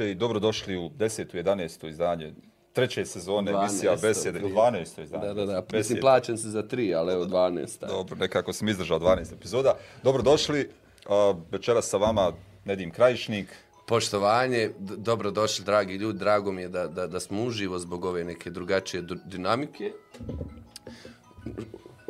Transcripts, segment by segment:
veče i dobrodošli u 10. 11. izdanje treće sezone emisija Besede, 12. izdanje. Da, da, da, mislim plaćam se za tri, ali evo 12. Dobro, nekako sam izdržao 12 epizoda. Dobrodošli, večera sa vama Nedim Krajišnik. Poštovanje, dobrodošli dragi ljudi, drago mi je da, da, da smo uživo zbog ove neke drugačije dinamike.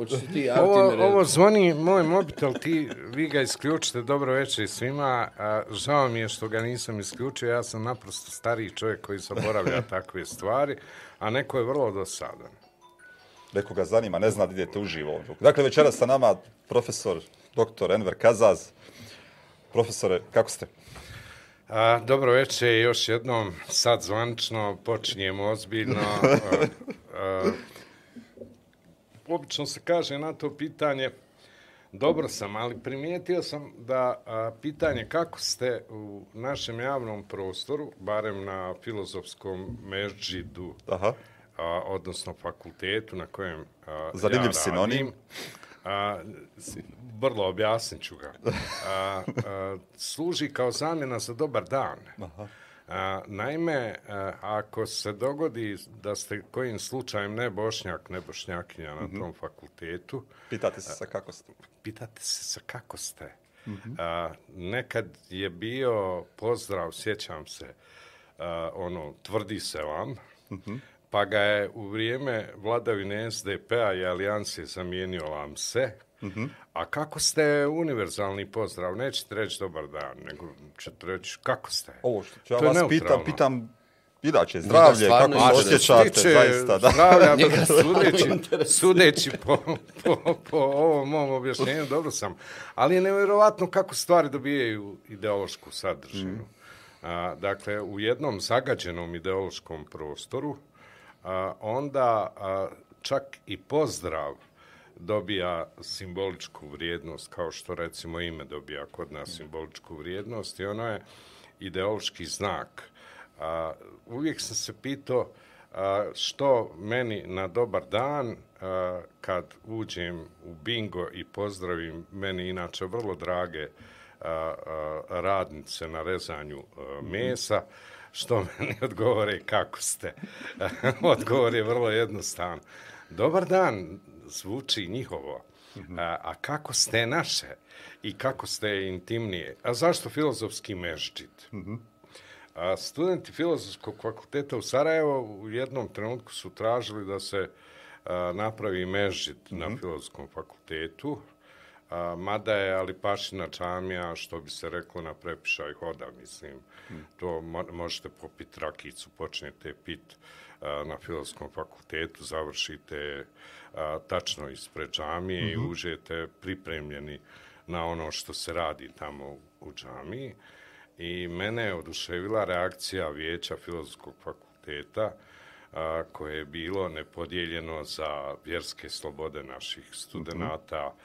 Ti, ovo, ovo zvoni moj mobitel, ti, vi ga isključite, dobro večer svima. A, žao mi je što ga nisam isključio, ja sam naprosto stariji čovjek koji zaboravlja takve stvari, a neko je vrlo dosadan. Neko ga zanima, ne zna da idete uživo. Dakle, večera sa nama profesor dr. Enver Kazaz. Profesore, kako ste? A, dobro večer, još jednom, sad zvančno, počinjemo ozbiljno. A, a, obično se kaže na to pitanje, dobro sam, ali primijetio sam da a, pitanje kako ste u našem javnom prostoru, barem na filozofskom međidu, Aha. A, odnosno fakultetu na kojem a, Zanimljiv ja sinonim. A, vrlo objasnit ću ga. A, a, služi kao zamjena za dobar dan. Aha. A, naime, a, ako se dogodi da ste kojim slučajem ne bošnjak, ne bošnjakinja na mm -hmm. tom fakultetu... Pitate se sa kako ste. Pitate se sa kako ste. Mm -hmm. a, nekad je bio pozdrav, sjećam se, a, ono, tvrdi se vam, mm -hmm. pa ga je u vrijeme vladavine SDP-a i alijanse zamijenio vam se, -hmm. A kako ste univerzalni pozdrav? Nećete reći dobar dan, nego ćete reći kako ste? Ovo što ću ja vas pitam, pitam Inače, zdravlje, kako se osjećate, zaista, da. Zdravlja, sudeći, sudeći po, po, po ovom mom objašnjenju, dobro sam. Ali je nevjerovatno kako stvari dobijaju ideološku sadržinu. Mm. A, dakle, u jednom zagađenom ideološkom prostoru, a, onda a, čak i pozdrav dobija simboličku vrijednost, kao što recimo ime dobija kod nas simboličku vrijednost i ono je ideološki znak. A, uvijek sam se pitao a, što meni na dobar dan a, kad uđem u bingo i pozdravim meni inače vrlo drage a, a, radnice na rezanju a, mesa, što meni odgovore kako ste. Odgovor je vrlo jednostavan. Dobar dan, zvuči njihovo. A, a kako ste naše i kako ste intimnije? A zašto filozofski meščit? A studenti filozofskog fakulteta u Sarajevo u jednom trenutku su tražili da se a, napravi mm -hmm. na filozofskom fakultetu, a, mada je ali pašina čamija, što bi se reklo na prepišaj hoda, mislim. Mm. To mo možete popiti rakicu, počnete pit a, na filozofskom fakultetu, završite a, tačno ispred džamije mm -hmm. i mhm. užete pripremljeni na ono što se radi tamo u džamiji. I mene je oduševila reakcija vijeća filozofskog fakulteta a, koje je bilo nepodijeljeno za vjerske slobode naših studenta, mm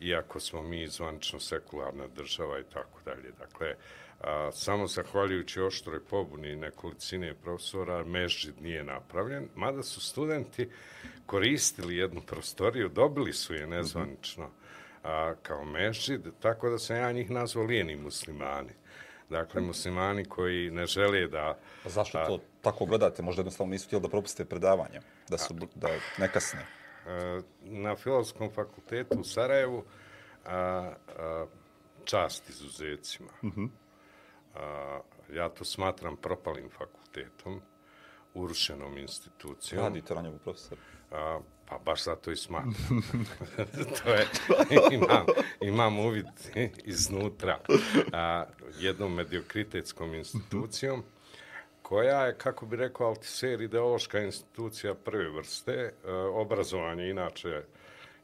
-hmm. iako smo mi zvančno sekularna država i tako dalje. Dakle, a, samo zahvaljujući oštroj pobuni nekolicine profesora, mežid nije napravljen, mada su studenti koristili jednu prostoriju, dobili su je nezvanično a, kao mežid, tako da sam ja njih nazvao lijeni muslimani. Dakle, muslimani koji ne žele da... A zašto to tako gledate? Možda jednostavno nisu htjeli da propustite predavanje, da su da nekasne. Na Filozofskom fakultetu u Sarajevu a, a, čast izuzecima. Uh mhm. -huh. A, ja to smatram propalim fakultetom, urušenom institucijom. Radite na njemu, profesor? A, pa baš zato i smatram. to je, imam, imam uvid iznutra a, jednom mediokritetskom institucijom koja je, kako bi rekao Altiser, ideološka institucija prve vrste. A, obrazovanje, inače,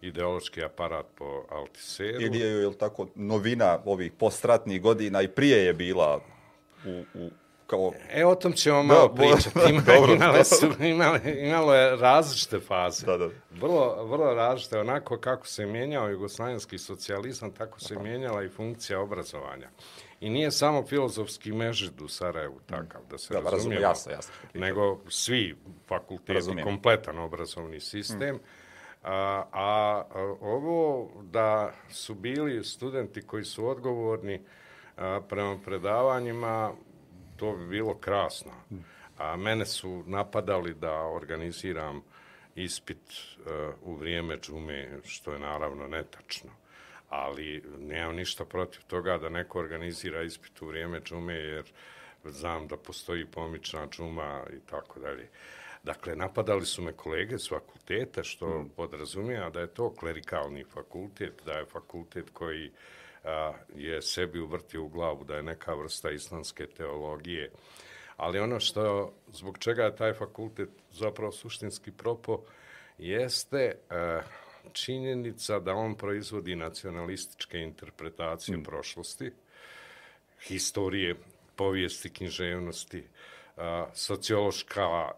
ideološki aparat po Altiseru. Ili je, je tako, novina ovih postratnih godina i prije je bila u, u kao... E, o tom ćemo malo da, pričati. Ima, dobro, imale su, imale, imalo je različite faze. Da, da. Vrlo, vrlo različite. Onako kako se mijenjao jugoslavenski socijalizam, tako se Aha. mijenjala i funkcija obrazovanja. I nije samo filozofski mežid u Sarajevu takav, da se da, razumijemo. Jasno, jasno. Nego svi fakulteti, razumijem. kompletan obrazovni sistem. Hmm. A, a ovo da su bili studenti koji su odgovorni a, prema predavanjima, to bi bilo krasno. A mene su napadali da organiziram ispit a, u vrijeme džume, što je naravno netačno. Ali nemam ništa protiv toga da neko organizira ispit u vrijeme džume, jer znam da postoji pomična džuma i tako dalje. Dakle, napadali su me kolege s fakulteta, što mm. podrazumija da je to klerikalni fakultet, da je fakultet koji a, je sebi uvrtio u glavu, da je neka vrsta islamske teologije. Ali ono što, zbog čega je taj fakultet zapravo suštinski propo, jeste a, činjenica da on proizvodi nacionalističke interpretacije mm. prošlosti, historije, povijesti, književnosti, sociološka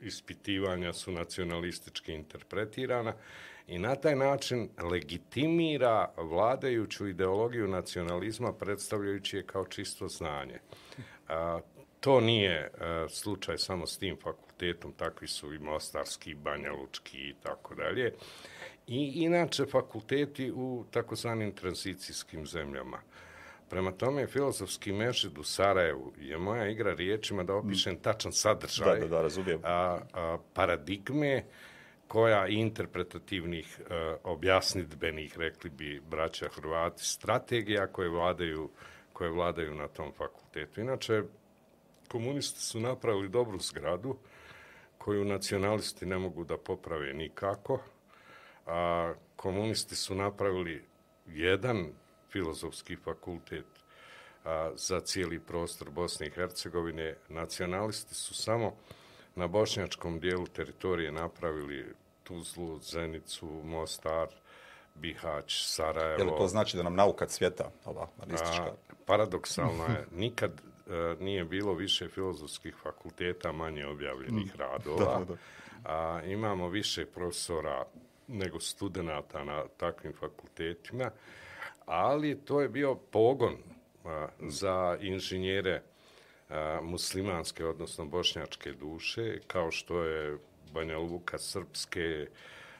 ispitivanja su nacionalistički interpretirana i na taj način legitimira vladajuću ideologiju nacionalizma predstavljajući je kao čisto znanje. To nije e, slučaj samo s tim fakultetom, takvi su i Mostarski, Banja Lučki i tako dalje. I inače fakulteti u takozvanim tranzicijskim zemljama. Prema tome, filozofski mešid u Sarajevu je moja igra riječima da opišem mm. tačan sadržaj da, da, da, razumijem. A, a, paradigme koja interpretativnih a, objasnitbenih, rekli bi braća Hrvati, strategija koje vladaju, koje vladaju na tom fakultetu. Inače, komunisti su napravili dobru zgradu koju nacionalisti ne mogu da poprave nikako. A, komunisti su napravili jedan filozofski fakultet a, za cijeli prostor Bosne i Hercegovine. Nacionalisti su samo na bošnjačkom dijelu teritorije napravili Tuzlu, Zenicu, Mostar, Bihać, Sarajevo. Je li to znači da nam nauka cvjeta, ova A, paradoksalno je, nikad a, nije bilo više filozofskih fakulteta, manje objavljenih mm. radova. Da, da. A, imamo više profesora nego studenta na takvim fakultetima ali to je bio pogon a, za inženjere a, muslimanske, odnosno bošnjačke duše, kao što je Banja Luka srpske,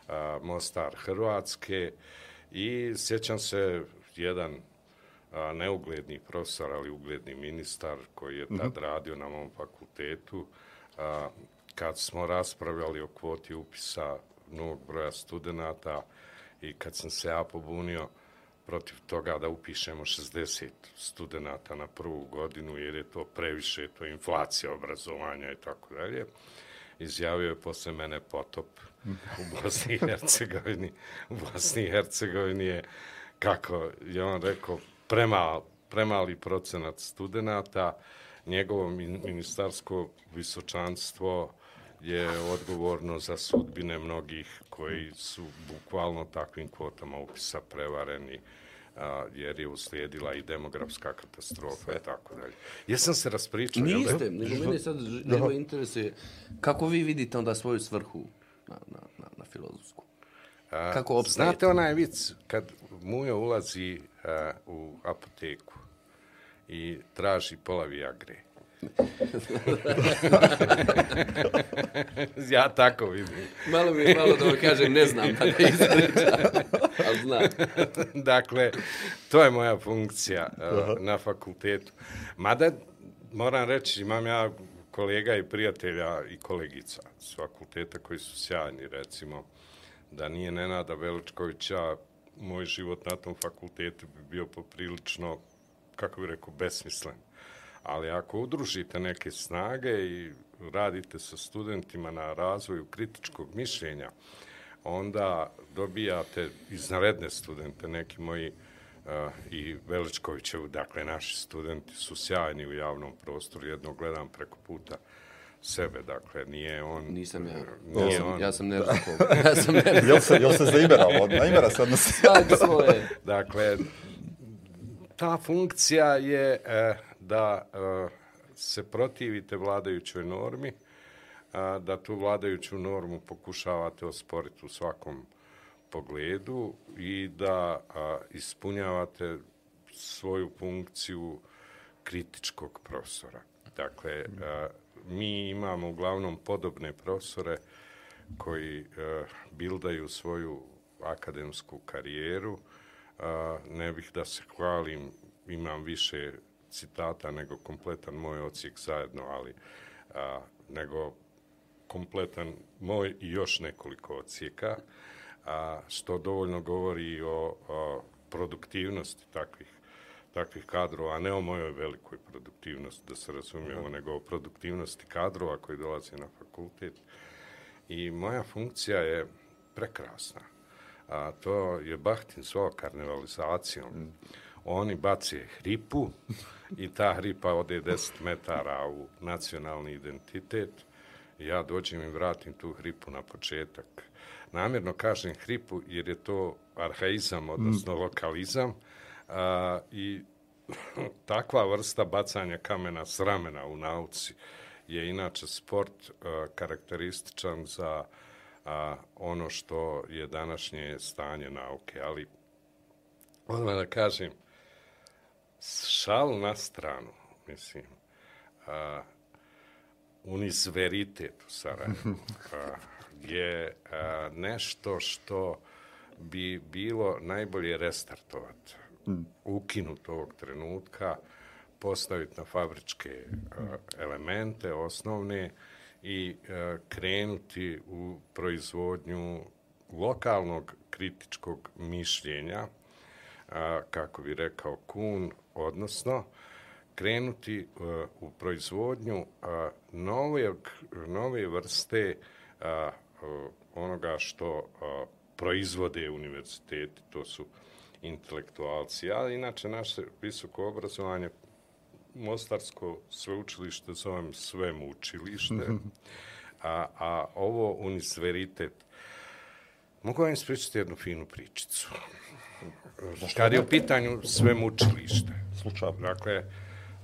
a, Mostar hrvatske i sjećam se jedan a, neugledni profesor, ali ugledni ministar koji je tad -hmm. radio na mom fakultetu, a, kad smo raspravljali o kvoti upisa novog broja studenta i kad sam se ja pobunio, protiv toga da upišemo 60 studenta na prvu godinu, jer je to previše, to je inflacija obrazovanja i tako dalje. Izjavio je posle mene potop u Bosni i Hercegovini. U Bosni i Hercegovini je, kako je on rekao, premal, premali procenat studenta, njegovo ministarsko visočanstvo je odgovorno za sudbine mnogih koji su bukvalno takvim kvotama upisa prevareni a, jer je uslijedila i demografska katastrofa i tako dalje. Jesam se raspričao? Niste, nego mene sad nego interesuje kako vi vidite onda svoju svrhu na, na, na, na filozofsku? Kako obstajete? Znate onaj vic kad Mujo ulazi a, u apoteku i traži pola Viagre. ja tako vidim. Malo mi je malo da vam kažem, ne znam, pa ne ali znam. dakle, to je moja funkcija uh, na fakultetu. Mada, moram reći, imam ja kolega i prijatelja i kolegica s fakulteta koji su sjajni, recimo, da nije Nenada Veličkovića, moj život na tom fakultetu bi bio poprilično, kako bih rekao, besmislen. Ali ako udružite neke snage i radite sa studentima na razvoju kritičkog mišljenja, onda dobijate iznaredne studente, neki moji uh, i Veličkovićevu, dakle naši studenti su sjajni u javnom prostoru, jedno gledam preko puta sebe, dakle, nije on... Nisam ja. Nije ja sam, on. Ja sam nervako. ja sam nervako. jel se, jel se zaimerao? Na imera sad nas... Svaki svoje. Dakle, ta funkcija je e, da e, se protivite vladajućoj normi, a, da tu vladajuću normu pokušavate osporiti u svakom pogledu i da a, ispunjavate svoju funkciju kritičkog profesora. Dakle, a, mi imamo uglavnom podobne profesore koji a, bildaju svoju akademsku karijeru. Ne bih da se hvalim, imam više citata nego kompletan moj ocijek zajedno, ali a, nego kompletan moj i još nekoliko ocijeka, a, što dovoljno govori o, o produktivnosti takvih takvih kadrova, a ne o mojoj velikoj produktivnosti, da se razumijemo, nego o produktivnosti kadrova koji dolaze na fakultet. I moja funkcija je prekrasna. A to je Bahtin svoj karnevalizacijom. Mm. Oni bacije hripu i ta hripa ode 10 metara u nacionalni identitet. Ja dođem i vratim tu hripu na početak. Namjerno kažem hripu jer je to arhaizam, odnosno mm. lokalizam. A, I takva vrsta bacanja kamena s ramena u nauci je inače sport a, karakterističan za a, ono što je današnje stanje nauke. Ali, odmah da kažem, šal na stranu, mislim, a, unizveritet u Sarajevu a, je a, nešto što bi bilo najbolje restartovati, mm. ukinuti ovog trenutka, postaviti na fabričke a, elemente osnovne i e, krenuti u proizvodnju lokalnog kritičkog mišljenja, a, kako bi rekao Kun, odnosno krenuti e, u proizvodnju uh, nove, nove vrste onoga što proizvode univerziteti, to su intelektualci. A inače, naše visoko obrazovanje, Mostarsko sveučilište, zovem svemu učilište, a, a ovo unisveritet, mogu vam ispričati jednu finu pričicu. Kad je u pitanju svemu učilište. Slučaj. Dakle,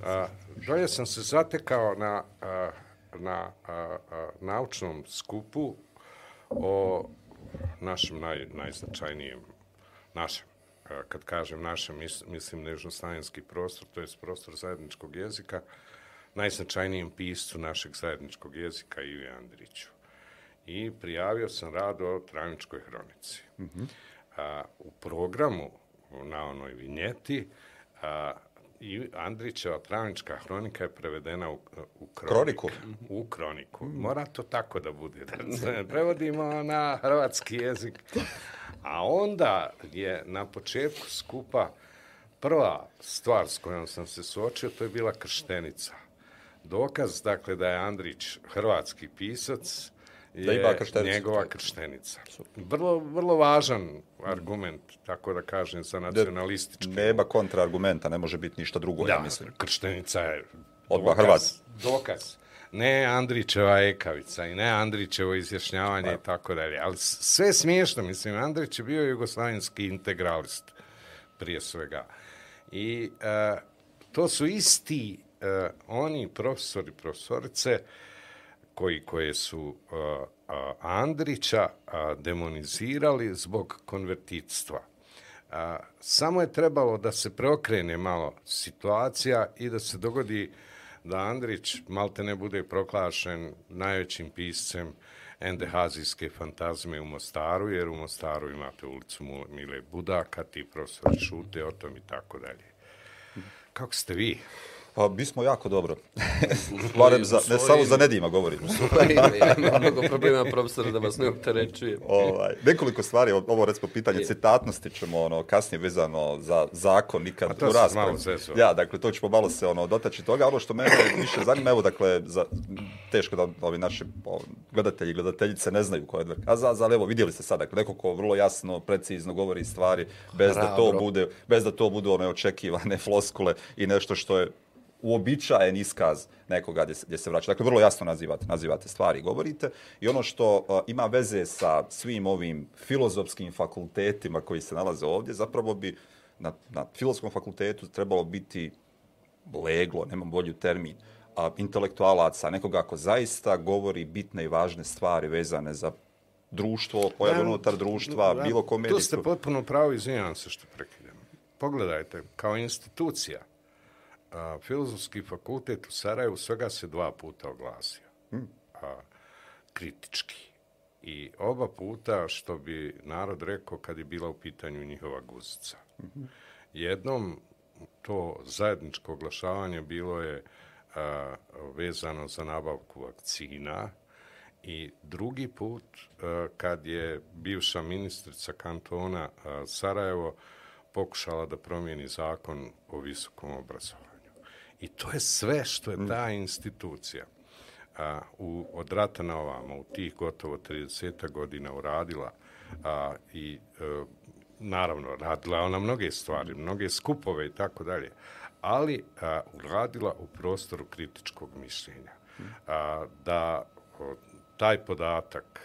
a, dolje sam se zatekao na, a, na a, a, naučnom skupu o našem naj, najznačajnijem, našem, kad kažem našem, mislim nežnostajanski prostor, to je prostor zajedničkog jezika, najznačajnijem piscu našeg zajedničkog jezika, Ivi Andriću. I prijavio sam rad o Travničkoj hronici. Mm -hmm. a, u programu na onoj vinjeti, a, i Andrićeva travnička hronika je prevedena u, u kroniku. kroniku. U kroniku. Mora to tako da bude. Da prevodimo na hrvatski jezik. A onda je na početku skupa prva stvar s kojom sam se suočio, to je bila krštenica. Dokaz, dakle, da je Andrić hrvatski pisac, je ima njegova krštenica. Vrlo, vrlo važan argument, tako da kažem, sa nacionalističkim. Nema kontraargumenta, ne može biti ništa drugo, da, ja mislim. krštenica je dokaz, dokaz. Ne Andrićeva ekavica i ne Andrićevo izjašnjavanje pa. i tako dalje. Ali sve je smiješno, mislim, Andrić je bio jugoslavenski integralist prije svega. I uh, to su isti uh, oni profesori, profesorice, uh, koji koje su uh, uh, Andrića uh, demonizirali zbog konvertitstva. Uh, samo je trebalo da se preokrene malo situacija i da se dogodi da Andrić malte ne bude proklašen najvećim piscem endehazijske fantazme u Mostaru, jer u Mostaru imate ulicu Mile Budaka, ti profesor šute o tom i tako dalje. Kako ste vi? Pa, mi smo jako dobro. Barem za, ne samo za Nedima ja imam mnogo problema, profesor, da vas ne opterećujem. ovaj, nekoliko stvari, ovo recimo pitanje citatnosti ćemo ono, kasnije vezano za zakon nikad u raspravu. Ja, dakle, to ćemo malo se ono, dotaći toga. Ono što mene više zanima, evo, dakle, za, teško da ovi naši gledatelji i gledateljice ne znaju ko je Edward Kazaz, ali evo, vidjeli ste sad, dakle, neko ko vrlo jasno, precizno govori stvari, bez Hrabro. da to bude, bez da to budu one očekivane floskule i nešto što je uobičajen iskaz nekoga gdje se, gdje se vraća. Dakle, vrlo jasno nazivate, nazivate stvari i govorite. I ono što uh, ima veze sa svim ovim filozofskim fakultetima koji se nalaze ovdje, zapravo bi na, na filozofskom fakultetu trebalo biti leglo, nemam bolju termin, a, intelektualaca, nekoga ako zaista govori bitne i važne stvari vezane za društvo, pojavu unutar društva, da, bilo komedijsko. Tu ste potpuno pravo, izvinjavam se što prekidam. Pogledajte, kao institucija, a, filozofski fakultet u Sarajevu svega se dva puta oglasio. Hmm. A, kritički. I oba puta, što bi narod rekao kad je bila u pitanju njihova guzica. Hmm. Jednom to zajedničko oglašavanje bilo je a, vezano za nabavku vakcina i drugi put a, kad je bivša ministrica kantona a, Sarajevo pokušala da promijeni zakon o visokom obrazovanju. I to je sve što je ta institucija a, u, od rata na ovamo, u tih gotovo 30 godina uradila a, i a, naravno radila ona mnoge stvari, mnoge skupove i tako dalje, ali a, uradila u prostoru kritičkog mišljenja. A, da o, taj podatak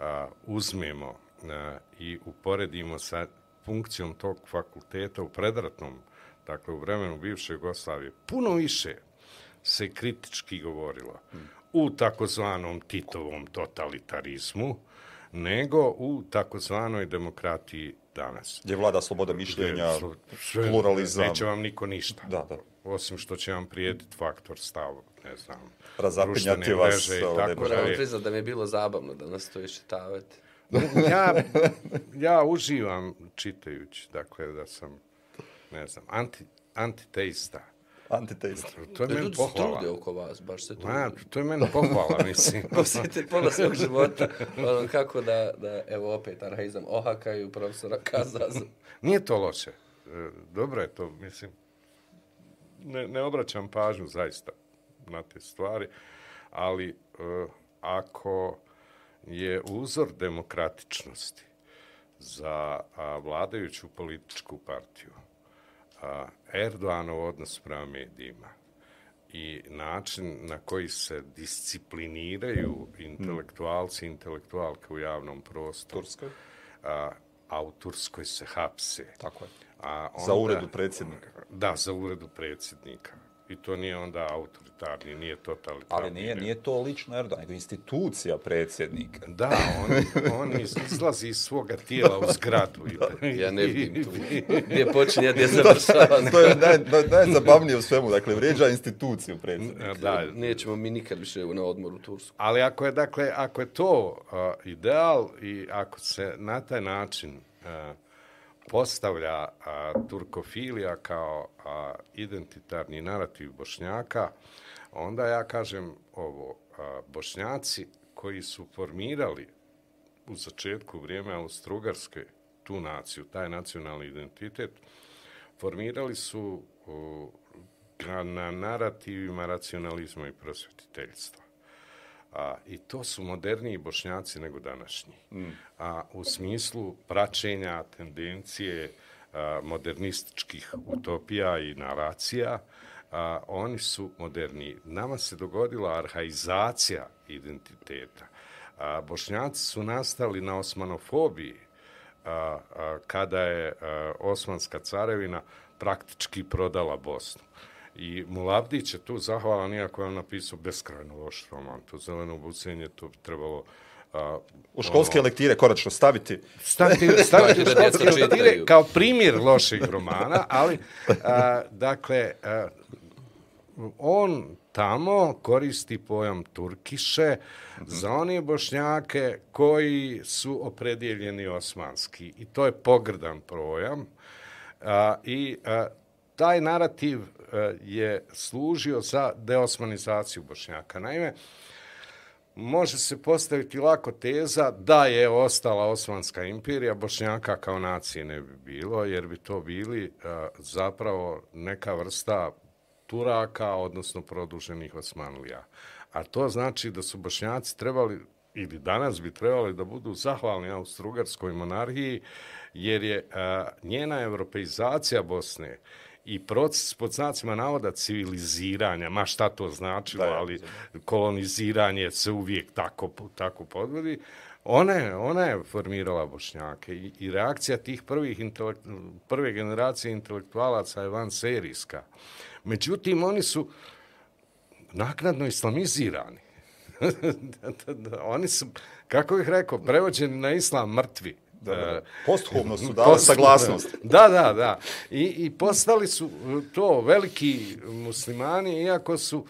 a, uzmemo a, i uporedimo sa funkcijom tog fakulteta u predratnom, dakle u vremenu bivše Jugoslavije, puno više se kritički govorilo u takozvanom Titovom totalitarizmu, nego u takozvanoj demokratiji danas. Gdje vlada sloboda mišljenja, sve, pluralizam. Neće vam niko ništa. Da, da. Osim što će vam prijediti faktor stav, ne znam, Razapinjati vas. Mreže i tako Moram priznat da mi je bilo zabavno da nas to iščitavate. ja, ja uživam čitajući, dakle, da sam, ne znam, anti, antiteista. Antiteista. To je meni ljudi se pohvala. trude oko vas, baš se trude. Ma, to je meni pohvala, mislim. Posjetite pola svog života, ono kako da, da evo opet arhaizam ohakaju profesora Kazaza. Nije to loše. E, Dobro je to, mislim. Ne, ne obraćam pažnju zaista na te stvari, ali e, ako je uzor demokratičnosti za a, vladajuću političku partiju Erdoganov odnos prema medijima i način na koji se discipliniraju intelektualci i intelektualke u javnom prostoru, Turskoj. a, a u Turskoj se hapse. Tako je. A onda, Za uredu predsjednika. Da, za uredu predsjednika. I to nije onda autoritarni, nije totalitarni. Ali nije, nije to lično Erdogan, nego institucija predsjednika. Da, on, on iz- izlazi iz svoga tijela u zgradu. I, Ja ne vidim tu. Gdje počinje, gdje završava. to je naj, naj, najzabavnije u svemu, dakle, vrijeđa instituciju predsjednika. da, Nećemo mi nikad više na odmoru u Tursku. Ali ako je, dakle, ako je to a, ideal i ako se na taj način a, postavlja a, turkofilija kao a, identitarni narativ Bošnjaka, onda ja kažem ovo, a, Bošnjaci koji su formirali u začetku vrijeme Austrougarske tu naciju, taj nacionalni identitet, formirali su o, na narativima racionalizma i prosvetiteljstva. A, I to su moderniji bošnjaci nego današnji. Mm. A, u smislu praćenja tendencije a, modernističkih utopija i naracija, a, oni su moderniji. Nama se dogodila arhaizacija identiteta. A, bošnjaci su nastali na osmanofobiji, a, a, kada je a, Osmanska carevina praktički prodala Bosnu. I Mulavdić je tu zahvalan, iako je on napisao beskrajno loš roman. To zeleno bucenje, to bi trebalo... A, U školske lektire konačno staviti. staviti, staviti u Da djeca školske lektire čitaju. kao primjer lošeg romana, ali, a, dakle, a, on tamo koristi pojam Turkiše za one bošnjake koji su opredjeljeni osmanski. I to je pogrdan projam. A, I a, taj narativ e, je služio za deosmanizaciju bošnjaka. Naime, može se postaviti lako teza da je ostala Osmanska imperija, Bošnjaka kao nacije ne bi bilo, jer bi to bili e, zapravo neka vrsta Turaka, odnosno produženih Osmanlija. A to znači da su Bošnjaci trebali, ili danas bi trebali da budu zahvalni Austro-Ugarskoj monarhiji, jer je a, njena europeizacija Bosne i proces pod znacima navoda civiliziranja, ma šta to značilo, Da, ali koloniziranje se uvijek tako, tako podvodi, ona je, ona je formirala Bošnjake i, i reakcija tih prvih intelekt, prve generacije intelektualaca je van serijska. Međutim, oni su naknadno islamizirani. oni su, kako bih rekao, prevođeni na islam mrtvi. Da, da. E, Posthumno su dali Posle- saglasnost. Da, da, da. I, I postali su to veliki muslimani, iako su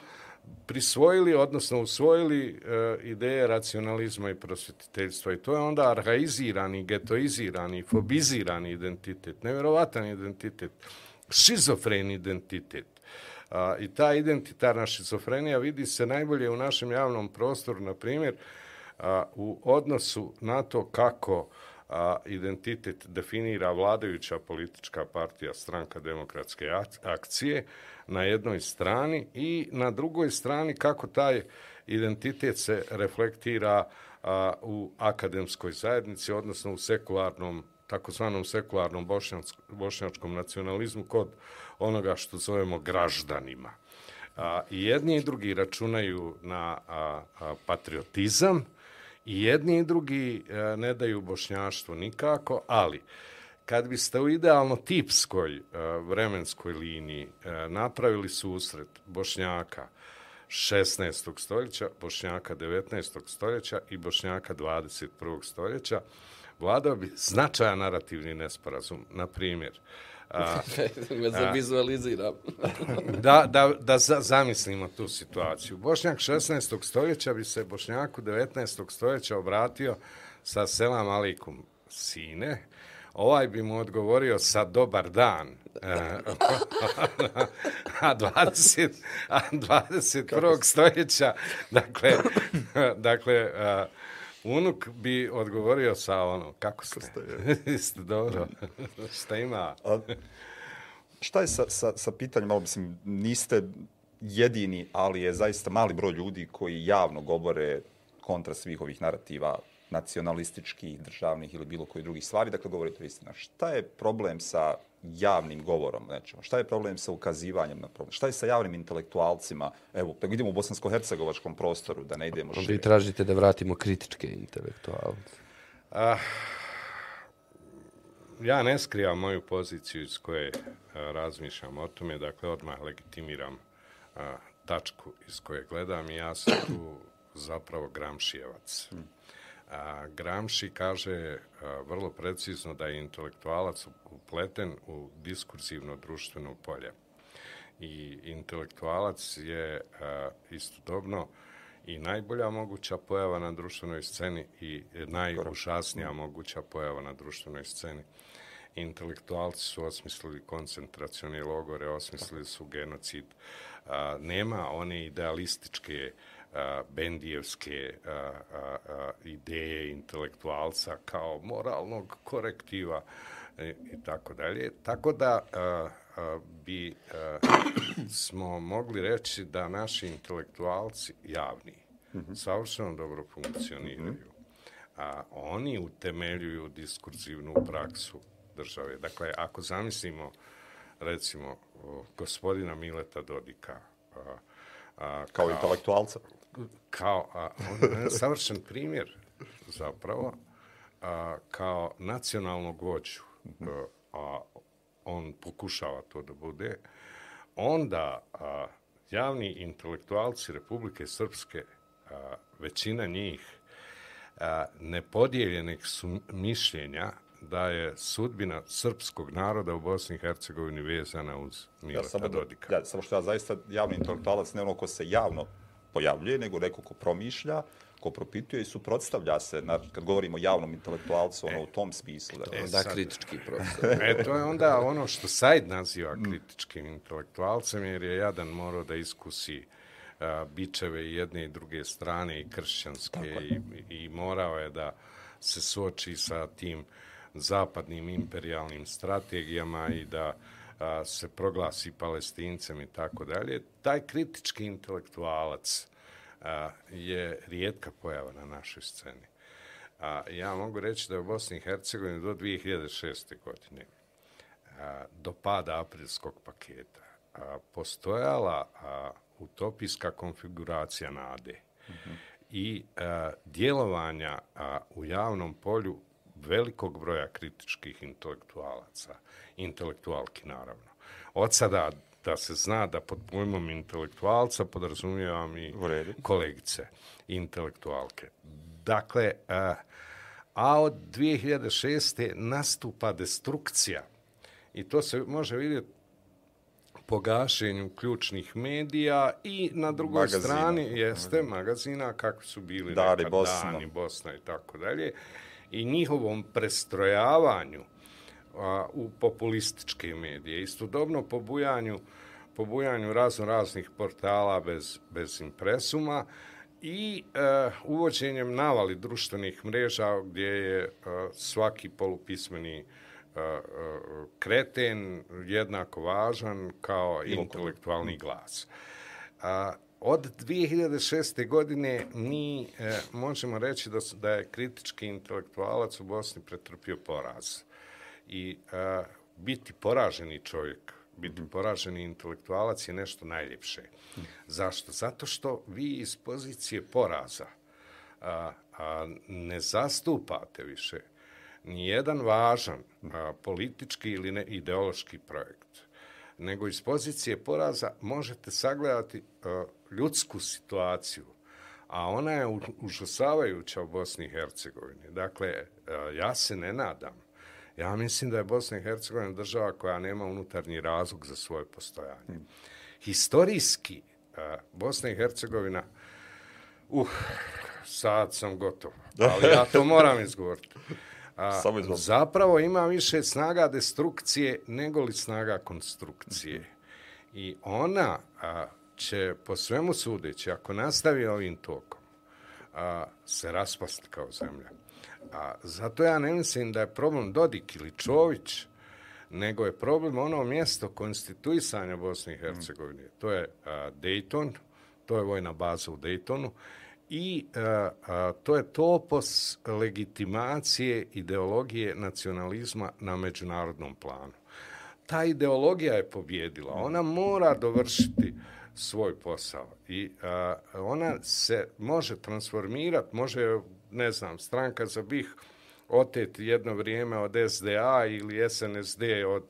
prisvojili, odnosno usvojili e, ideje racionalizma i prosvetiteljstva. I to je onda arhaizirani, getoizirani, fobizirani identitet, nevjerovatan identitet šizofren identitet. A, I ta identitarna šizofrenija vidi se najbolje u našem javnom prostoru, na primjer, a, u odnosu na to kako a, identitet definira vladajuća politička partija stranka demokratske akcije na jednoj strani i na drugoj strani kako taj identitet se reflektira a, u akademskoj zajednici, odnosno u sekularnom takozvanom sekularnom bošnjačkom nacionalizmu kod onoga što zovemo graždanima. A, I jedni i drugi računaju na a, a, patriotizam i jedni i drugi e, ne daju bošnjaštvo nikako, ali kad biste u idealno tipskoj e, vremenskoj liniji e, napravili susret bošnjaka 16. stoljeća, bošnjaka 19. stoljeća i bošnjaka 21. stoljeća, vladao bi značajan narativni nesporazum. Na primjer, A, a, vizualiziram. da, da, da za, zamislimo tu situaciju. Bošnjak 16. stoljeća bi se Bošnjaku 19. stoljeća obratio sa selam alikum sine. Ovaj bi mu odgovorio sa dobar dan. a 20, a 21. stoljeća, dakle, dakle, a, Unuk bi odgovorio sa ono, kako ste? Ste dobro. šta ima? A, šta je sa, sa, sa pitanjem, malo mislim, niste jedini, ali je zaista mali broj ljudi koji javno govore kontra svih ovih narativa nacionalističkih, državnih ili bilo koji drugih stvari, dakle govorite istina. Šta je problem sa javnim govorom nečemu? Šta je problem sa ukazivanjem na problem? Šta je sa javnim intelektualcima? Evo, da idemo u bosansko-hercegovačkom prostoru, da ne idemo šire. Vi tražite da vratimo kritičke intelektualce. Ah, ja ne skrivam moju poziciju iz koje a, razmišljam o tome, dakle odmah legitimiram a, tačku iz koje gledam i ja sam tu zapravo Gramšijevac. Hmm. A, Gramši kaže a, vrlo precizno da je intelektualac upleten u diskursivno društveno polje. I intelektualac je a, istodobno i najbolja moguća pojava na društvenoj sceni i najužasnija moguća pojava na društvenoj sceni. Intelektualci su osmislili koncentracione logore, osmislili su genocid. A, nema one idealističke bendijevske a, a, a, ideje intelektualca kao moralnog korektiva i, i tako dalje. Tako da a, a, bi a, smo mogli reći da naši intelektualci javni mm -hmm. savršeno dobro funkcioniraju. Mm -hmm. A oni utemeljuju diskurzivnu praksu države. Dakle, ako zamislimo recimo gospodina Mileta Dodika a, a, kao, kao intelektualca kao a, on savršen primjer zapravo a, kao nacionalnog vođu a, a on pokušava to da bude onda a, javni intelektualci Republike Srpske a, većina njih a, nepodijeljenih su mišljenja da je sudbina srpskog naroda u Bosni i Hercegovini vezana uz Mileta ja, Dodika. Ja, samo što ja zaista javni intelektualac ne ono ko se javno pojavljuje, nego neko ko promišlja, ko propituje i suprotstavlja se, na, kad govorimo o javnom intelektualcu, ono, e, u tom smislu. Da, e, da kritički profesor. e, to je onda ono što Said naziva kritičkim intelektualcem, jer je jadan morao da iskusi a, bičeve i jedne i druge strane, i kršćanske, i, i morao je da se suoči sa tim zapadnim imperialnim strategijama i da a, se proglasi palestincem i tako dalje, taj kritički intelektualac a, je rijetka pojava na našoj sceni. A, ja mogu reći da je u Bosni i Hercegovini do 2006. godine a, do pada aprilskog paketa a, postojala a, utopijska konfiguracija nade mm -hmm. i a, djelovanja a, u javnom polju velikog broja kritičkih intelektualaca, intelektualki naravno. Od sada da se zna da pod pojmom intelektualca podrazumijevam i kolegice intelektualke. Dakle, a, a od 2006. nastupa destrukcija i to se može vidjeti po gašenju ključnih medija i na drugoj magazina. strani jeste magazina kakvi su bili Dari, Bosna. Dani, Bosna i tako dalje i njihovom prestrojavanju a, u populističke medije. Istodobno po bujanju, po bujanju razno raznih portala bez, bez impresuma i e, uvođenjem navali društvenih mreža gdje je e, svaki polupismeni e, e, kreten jednako važan kao intelektualni glas. A, od 2006. godine mi e, možemo reći da, da je kritički intelektualac u Bosni pretrpio poraz. I e, biti poraženi čovjek, biti mm -hmm. poraženi intelektualac je nešto najljepše. Mm. Zašto? Zato što vi iz pozicije poraza a, a, ne zastupate više ni jedan važan a, politički ili ne, ideološki projekt nego iz pozicije poraza možete sagledati uh, ljudsku situaciju, a ona je užasavajuća u Bosni i Hercegovini. Dakle, uh, ja se ne nadam. Ja mislim da je Bosna i Hercegovina država koja nema unutarnji razlog za svoje postojanje. Historijski, uh, Bosna i Hercegovina, uh, sad sam gotov, ali ja to moram izgovoriti. A, zapravo ima više snaga destrukcije nego li snaga konstrukcije. I ona a, će po svemu sudeći, ako nastavi ovim tokom, a, se raspasti kao zemlja. A, zato ja ne mislim da je problem Dodik ili Čović, nego je problem ono mjesto konstituisanja Bosne i Hercegovine. To je a, Dayton, to je vojna baza u Daytonu i a, a, to je topos legitimacije ideologije nacionalizma na međunarodnom planu. Ta ideologija je pobjedila. Ona mora dovršiti svoj posao i a, ona se može transformirati, može, ne znam, stranka za bih oteti jedno vrijeme od SDA ili SNSD od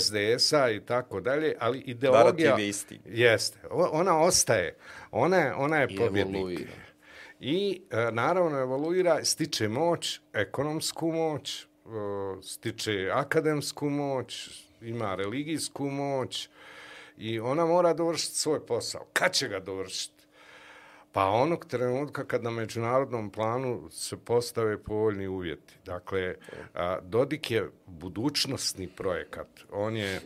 SDS-a i tako dalje, ali ideologija... Narativ je isti. Jeste. Ona ostaje. Ona je, ona je pobjednik. I e, naravno evoluira, stiče moć, ekonomsku moć, e, stiče akademsku moć, ima religijsku moć i ona mora dovršiti svoj posao. Kad će ga dovršiti? Pa onog trenutka kad na međunarodnom planu se postave povoljni uvjeti. Dakle, Dodik je budućnostni projekat. On je,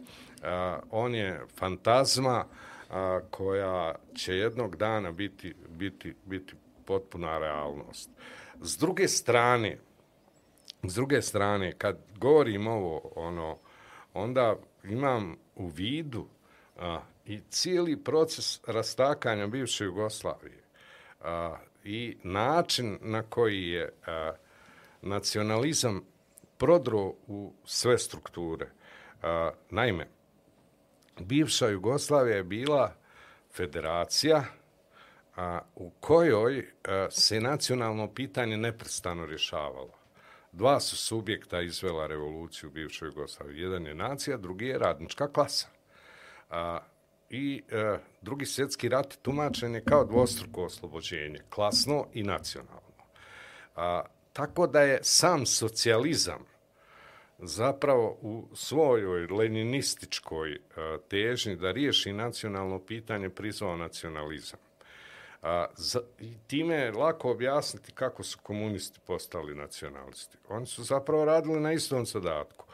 on je fantazma koja će jednog dana biti, biti, biti potpuna realnost. S druge strane, s druge strane, kad govorim ovo, ono, onda imam u vidu a, i cijeli proces rastakanja bivše Jugoslavije a, i način na koji je a, nacionalizam prodro u sve strukture. A, naime, bivša Jugoslavija je bila federacija, a, u kojoj a, se nacionalno pitanje neprestano rješavalo. Dva su subjekta izvela revoluciju u bivšoj Jugoslaviji. Jedan je nacija, drugi je radnička klasa. A, I e, drugi svjetski rat tumačen je kao dvostruko oslobođenje, klasno i nacionalno. A, tako da je sam socijalizam zapravo u svojoj leninističkoj a, težnji da riješi nacionalno pitanje prizvao nacionalizam. A, za, I time je lako objasniti kako su komunisti postali nacionalisti. Oni su zapravo radili na istom zadatku,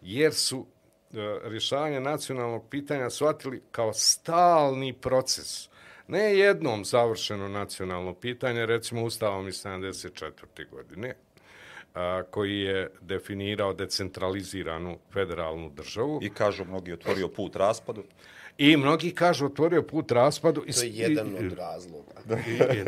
jer su E, rješavanje nacionalnog pitanja shvatili kao stalni proces. Ne jednom završeno nacionalno pitanje, recimo Ustavom iz 74. godine, a, koji je definirao decentraliziranu federalnu državu. I kažu mnogi otvorio put raspadu. I mnogi kažu otvorio put raspadu. To je jedan od razloga.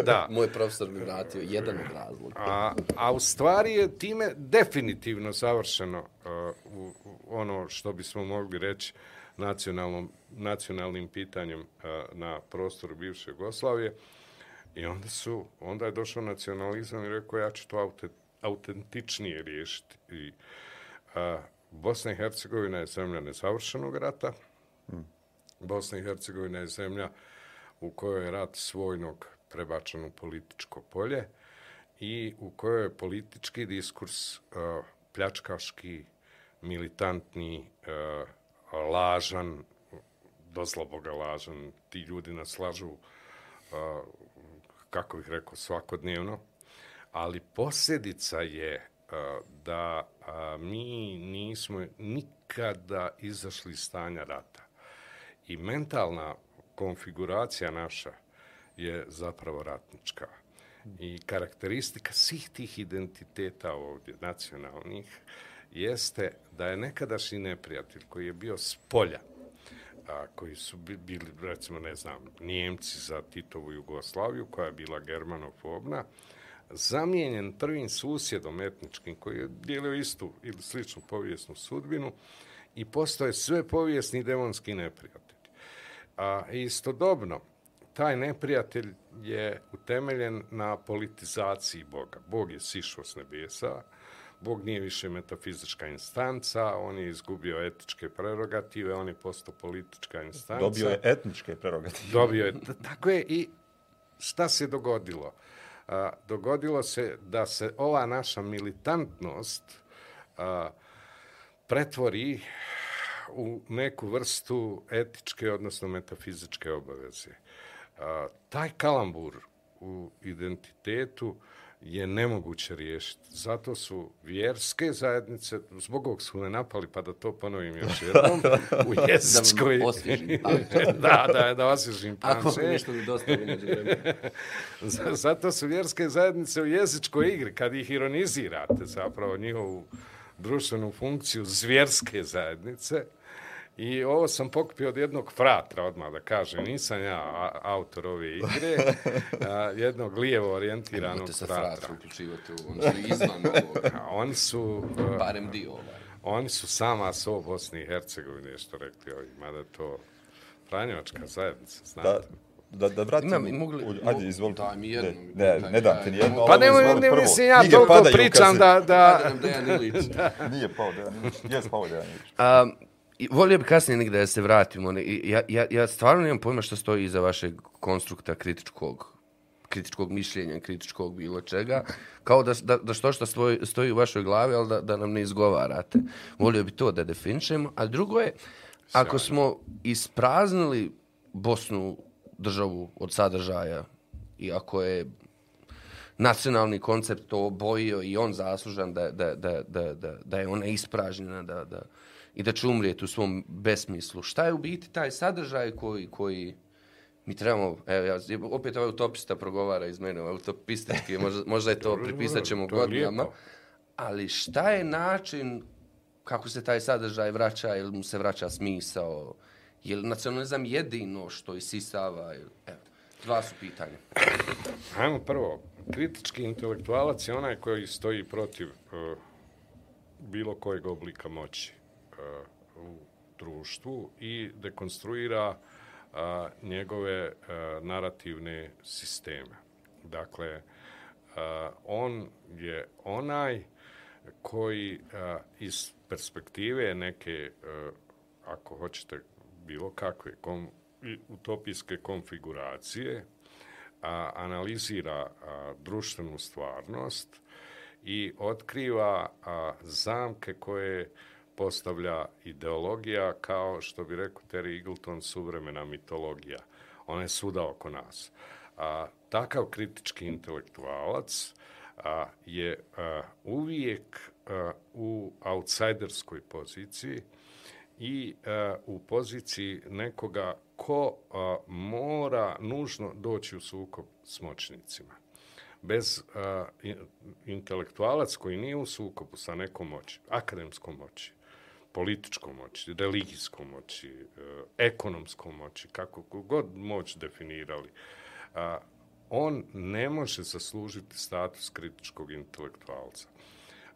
da. Moj profesor mi vratio, jedan od razloga. A, a u stvari je time definitivno završeno uh, u, u ono što bismo mogli reći nacionalnom, nacionalnim pitanjem uh, na prostoru bivše Jugoslavije. I onda su, onda je došao nacionalizam i rekao ja ću to autentičnije riješiti. I, uh, Bosna i Hercegovina je zemlja nezavršenog rata. Hmm Bosna i Hercegovina je zemlja u kojoj je rat svojnog prebačen u političko polje i u kojoj je politički diskurs uh, pljačkaški, militantni, uh, lažan, dosloboga lažan. Ti ljudi nas lažu, uh, kako bih rekao, svakodnevno. Ali posljedica je uh, da uh, mi nismo nikada izašli iz stanja rata. I mentalna konfiguracija naša je zapravo ratnička. I karakteristika svih tih identiteta ovdje, nacionalnih, jeste da je nekadašnji neprijatelj koji je bio s polja, a, koji su bili, recimo, ne znam, Nijemci za Titovu Jugoslaviju, koja je bila germanofobna, zamijenjen prvim susjedom etničkim koji je dijelio istu ili sličnu povijesnu sudbinu i postoje sve povijesni demonski neprijatelji. A istodobno, taj neprijatelj je utemeljen na politizaciji Boga. Bog je sišao s nebesa, Bog nije više metafizička instanca, on je izgubio etičke prerogative, on je postao politička instanca. Dobio je etničke prerogative. Dobio je, tako je i šta se dogodilo? A, dogodilo se da se ova naša militantnost a, pretvori u neku vrstu etičke, odnosno metafizičke obaveze. A, taj kalambur u identitetu je nemoguće riješiti. Zato su vjerske zajednice, zbog ovog su me napali, pa da to ponovim još jednom, u jezičkoj... Da osvježim da, da, da osvježim Ako panče. nešto mi dosta među vremena. Zato su vjerske zajednice u jezičkoj igri, kad ih ironizirate, zapravo njihovu društvenu funkciju zvjerske zajednice, I ovo sam pokupio od jednog fratra, odmah da kažem, nisam ja autor ove igre, a, jednog lijevo orijentiranog Nemojte se fratra. fratra uključivati u oni su izvan ovoga. Oni su, Barem dio ovaj. oni su sama so Bosni i Hercegovine, što rekli ovi, mada to Franjevačka zajednica, znate. Da, da, da vratim. Imam, mogli- u- Ajde, izvolite. Daj mi jedno. Ne, ne, ne dam ti nijedno. Pa Pa nemoj, izvoli ne prvo. mislim, ja Knjige toliko pričam kad da, Da da, nam Dejan Ilić. Nije pao Dejan Ilić. Jes pao Dejan Ilić. Um, i volio bi kasnije negdje da se vratimo. I ja, ja, ja stvarno nemam pojma što stoji iza vašeg konstrukta kritičkog kritičkog mišljenja, kritičkog bilo čega, kao da, da, da što što stoji, stoji u vašoj glavi, ali da, da nam ne izgovarate. Volio bi to da definišemo. A drugo je, ako smo ispraznili Bosnu državu od sadržaja i ako je nacionalni koncept to obojio i on zaslužan da, da, da, da, da, da je ona ispražnjena da, da, i da će umrijeti u svom besmislu. Šta je u biti taj sadržaj koji, koji mi trebamo, evo, ja, opet ovaj utopista progovara iz mene, ovaj utopistički, možda, možda je to, pripisat ćemo godinama, ali šta je način kako se taj sadržaj vraća, ili mu se vraća smisao, je li nacionalizam jedino što isisava, ili- evo, dva su pitanja. Hajmo prvo, kritički intelektualac je onaj koji stoji protiv uh, bilo kojeg oblika moći Eh, u društvu i dekonstruira a, njegove a, narativne sisteme. Dakle, a, on je onaj koji a, iz perspektive neke, a, ako hoćete, bilo kakve kom, i utopijske konfiguracije, a, analizira a, društvenu stvarnost i otkriva a, zamke koje postavlja ideologija kao što bi rekao Terry Eagleton suvremena mitologija. Ona je svuda oko nas. A, takav kritički intelektualac a, je a, uvijek a, u outsiderskoj poziciji i a, u poziciji nekoga ko a, mora nužno doći u sukob s moćnicima. Bez a, intelektualac koji nije u sukobu sa nekom moći, akademskom moći, političkom moći, religijskom moći, eh, ekonomskom moći, kako god moć definirali, a, on ne može zaslužiti status kritičkog intelektualca.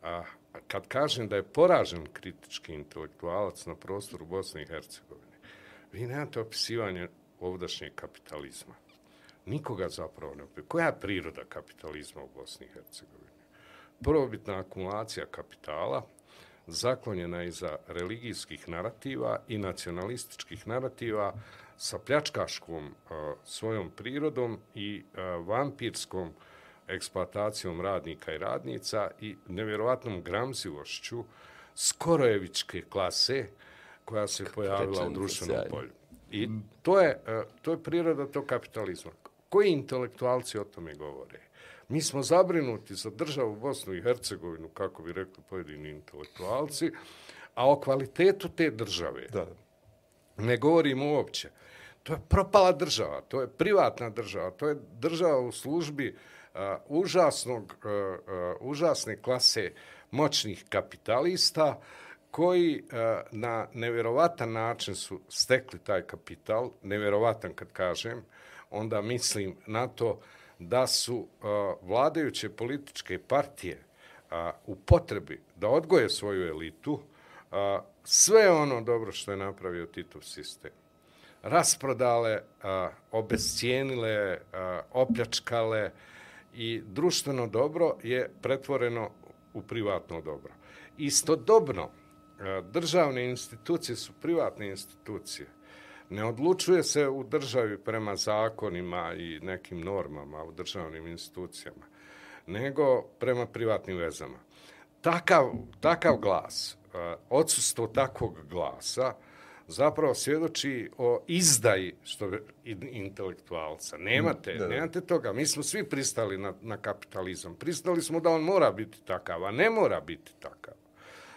A kad kažem da je poražen kritički intelektualac na prostoru Bosne i Hercegovine, vi nemate opisivanje ovdašnjeg kapitalizma. Nikoga zapravo ne opisuje. Koja je priroda kapitalizma u Bosni i Hercegovini? Prvobitna akumulacija kapitala, zaklonjena iza religijskih narativa i nacionalističkih narativa sa pljačkaškom a, svojom prirodom i a, vampirskom eksploatacijom radnika i radnica i nevjerovatnom gramzivošću skorojevičke klase koja se pojavila u društvenom sjajno. polju. I to je, e, to je priroda tog kapitalizma. Koji intelektualci o tome govore? Mi smo zabrinuti za državu Bosnu i Hercegovinu, kako bi rekli pojedini intelektualci, a o kvalitetu te države Da. ne govorimo uopće. To je propala država, to je privatna država, to je država u službi uh, užasnog, uh, uh, užasne klase moćnih kapitalista koji uh, na nevjerovatan način su stekli taj kapital, nevjerovatan kad kažem, onda mislim na to da su vladajuće političke partije u potrebi da odgoje svoju elitu, sve ono dobro što je napravio Titov sistem rasprodale, a, obescijenile, a, opljačkale i društveno dobro je pretvoreno u privatno dobro. Istodobno, a, državne institucije su privatne institucije. Ne odlučuje se u državi prema zakonima i nekim normama u državnim institucijama, nego prema privatnim vezama. Takav, takav glas, a, odsustvo takvog glasa, zapravo svjedoči o izdaji što intelektualca. Nemate, da, da. nemate toga. Mi smo svi pristali na, na kapitalizam. Pristali smo da on mora biti takav, a ne mora biti takav.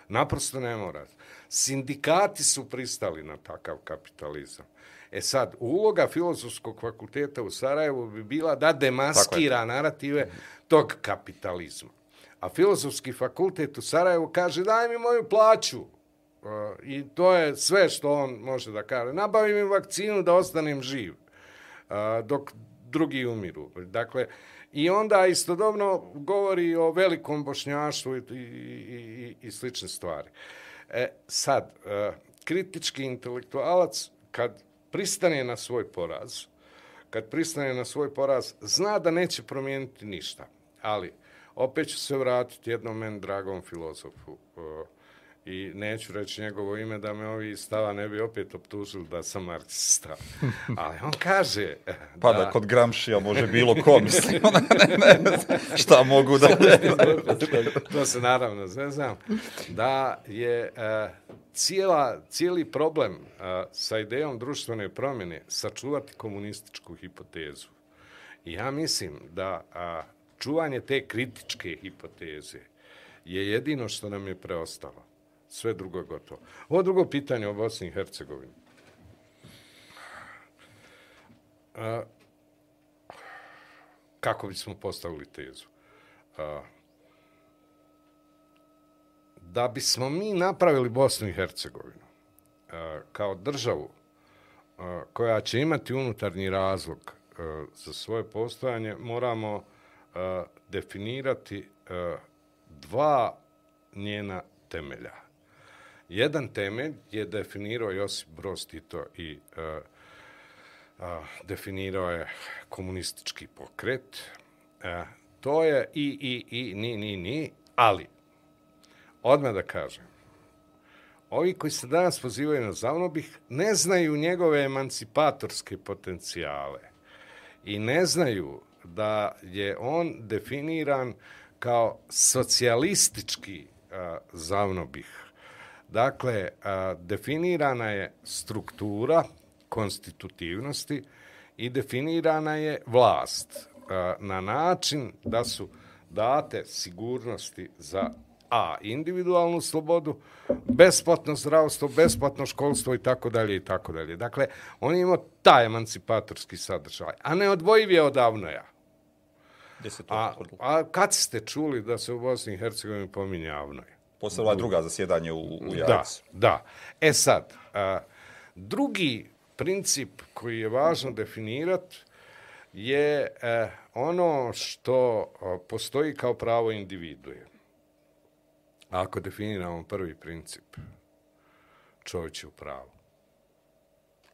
Naprosto ne mora. Sindikati su pristali na takav kapitalizam. E sad, uloga filozofskog fakulteta u Sarajevu bi bila da demaskira narative tog kapitalizma. A filozofski fakultet u Sarajevu kaže daj mi moju plaću. Uh, I to je sve što on može da kaže. Nabavi mi vakcinu da ostanem živ, uh, dok drugi umiru. Dakle, i onda istodobno govori o velikom bošnjaštvu i, i, i, i slične stvari. E, sad, e, kritički intelektualac, kad pristane na svoj poraz, kad pristane na svoj poraz, zna da neće promijeniti ništa. Ali, opet ću se vratiti jednom men dragom filozofu, e, i neću reći njegovo ime da me ovi stava ne bi opet optužili da sam marksista. Ali on kaže... Pa da, kod Gramšija može bilo ko, mislim. ne, ne, ne, šta mogu da... to se naravno ne znam. Da je uh, cijela, cijeli problem uh, sa idejom društvene promjene sačuvati komunističku hipotezu. I ja mislim da uh, čuvanje te kritičke hipoteze je jedino što nam je preostalo sve drugo je gotovo. Ovo drugo pitanje o Bosni i Hercegovini. A, kako bismo postavili tezu? A, da bismo mi napravili Bosnu i Hercegovinu a, kao državu a, koja će imati unutarnji razlog a, za svoje postojanje, moramo a, definirati a, dva njena temelja. Jedan temelj je definirao Josip Broz Tito i uh, uh, definirao je komunistički pokret. Uh, to je i, i, i, ni, ni, ni, ali, odmah da kažem, ovi koji se danas pozivaju na zavnobih ne znaju njegove emancipatorske potencijale i ne znaju da je on definiran kao socijalistički e, uh, zavnobih Dakle, definirana je struktura konstitutivnosti i definirana je vlast na način da su date sigurnosti za a individualnu slobodu, besplatno zdravstvo, besplatno školstvo i tako dalje i tako dalje. Dakle, on ima taj emancipatorski sadržaj, a ne odvojiv je odavno ja. A, a kad ste čuli da se u Bosni i Hercegovini pominje Avnoj? Posle ova druga zasjedanje u, u Da, da. E sad, a, drugi princip koji je važno definirati je a, ono što a, postoji kao pravo individuje. Ako definiramo prvi princip, čovjek je u pravu.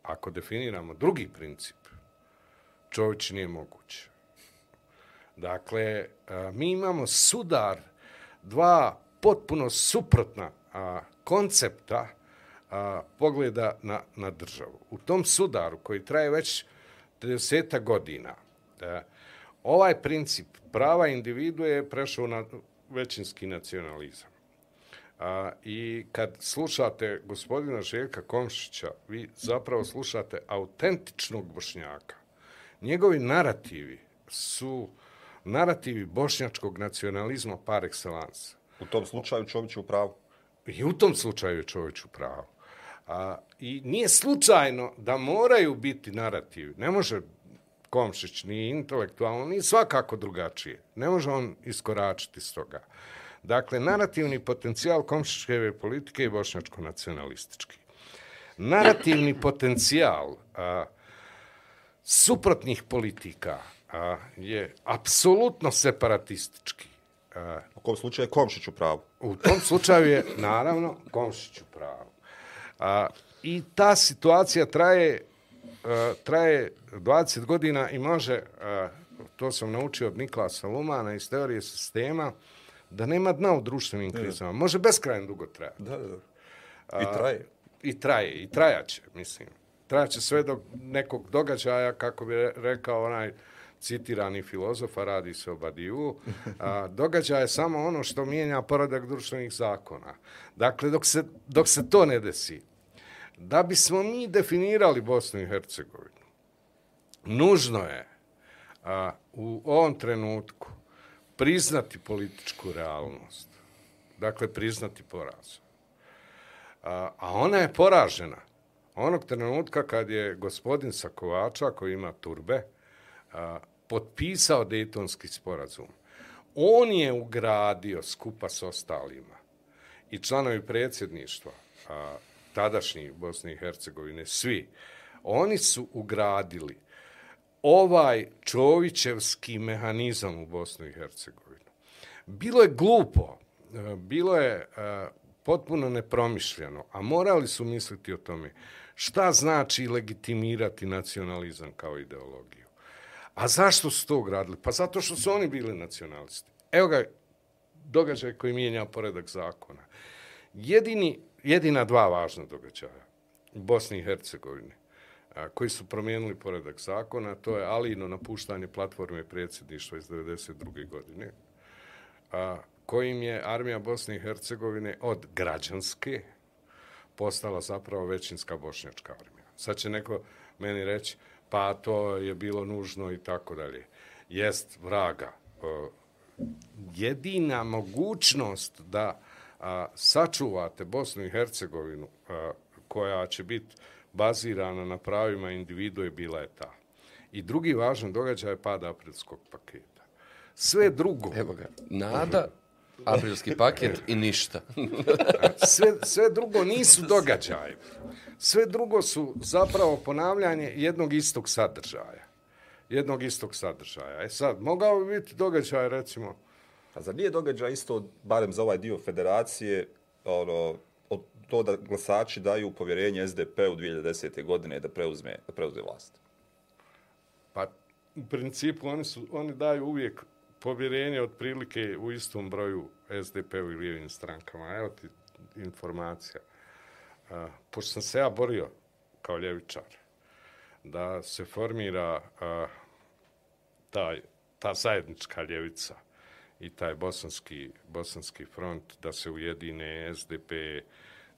Ako definiramo drugi princip, čovjek nije moguće. Dakle, a, mi imamo sudar dva potpuno suprotna a, koncepta a, pogleda na, na državu. U tom sudaru koji traje već 30 godina, a, ovaj princip prava individue je prešao na većinski nacionalizam. A, I kad slušate gospodina Željka Komšića, vi zapravo slušate autentičnog bošnjaka. Njegovi narativi su narativi bošnjačkog nacionalizma par excellence. U tom slučaju Čović je u pravu. I u tom slučaju je Čović u pravu. A, I nije slučajno da moraju biti narativi. Ne može Komšić ni intelektualno, ni svakako drugačije. Ne može on iskoračiti s toga. Dakle, narativni potencijal Komšićkeve politike je bošnjačko-nacionalistički. Narativni potencijal a, suprotnih politika a, je apsolutno separatistički. A, U kom slučaju je Komšić u pravu. u tom slučaju je, naravno, Komšić u pravu. A, I ta situacija traje, a, traje 20 godina i može, a, to sam naučio od Niklasa Lumana iz teorije sistema, da nema dna u društvenim krizama. Može beskrajno dugo trajati. Da, da. I traje. I traje, i trajaće, mislim. Trajaće sve do nekog događaja, kako bi re- rekao onaj citirani filozof, a radi se o Badiju, a, događaj je samo ono što mijenja poradak društvenih zakona. Dakle, dok se, dok se to ne desi, da bismo mi definirali Bosnu i Hercegovinu, nužno je a, u ovom trenutku priznati političku realnost. Dakle, priznati poraz. A, a ona je poražena. Onog trenutka kad je gospodin Sakovača, koji ima turbe, a, potpisao Dejtonski sporazum. On je ugradio skupa s ostalima i članovi predsjedništva, a, tadašnji Bosne i Hercegovine, svi, oni su ugradili ovaj čovićevski mehanizam u Bosnu i Hercegovinu. Bilo je glupo, e, bilo je a, potpuno nepromišljeno, a morali su misliti o tome šta znači legitimirati nacionalizam kao ideologiju. A zašto su to gradili? Pa zato što su oni bili nacionalisti. Evo ga događaj koji mijenja poredak zakona. Jedini, jedina dva važna događaja u Bosni i Hercegovini a, koji su promijenili poredak zakona, to je Alino napuštanje platforme predsjedništva iz 1992. godine, a, kojim je armija Bosne i Hercegovine od građanske postala zapravo većinska bošnjačka armija. Sad će neko meni reći, pa to je bilo nužno i tako dalje. Jest vraga. E, Jedina mogućnost da a, sačuvate Bosnu i Hercegovinu a, koja će biti bazirana na pravima individua je bila je ta. I drugi važan događaj je pada aprilskog paketa. Sve drugo, Evo ga, nada, aprilski paket i ništa. sve, sve drugo nisu događaje. Sve drugo su zapravo ponavljanje jednog istog sadržaja. Jednog istog sadržaja. E sad, mogao bi biti događaj, recimo, A zar nije događaj isto, barem za ovaj dio federacije, ono, od to da glasači daju povjerenje SDP u 2010. godine da preuzme, da preuzme vlast? Pa, u principu, oni, su, oni daju uvijek povjerenje otprilike u istom broju SDP-u i lijevim strankama. Evo ti informacija. A, pošto sam se ja borio kao ljevičar, da se formira a, taj, ta zajednička ljevica i taj bosanski, bosanski front, da se ujedine SDP,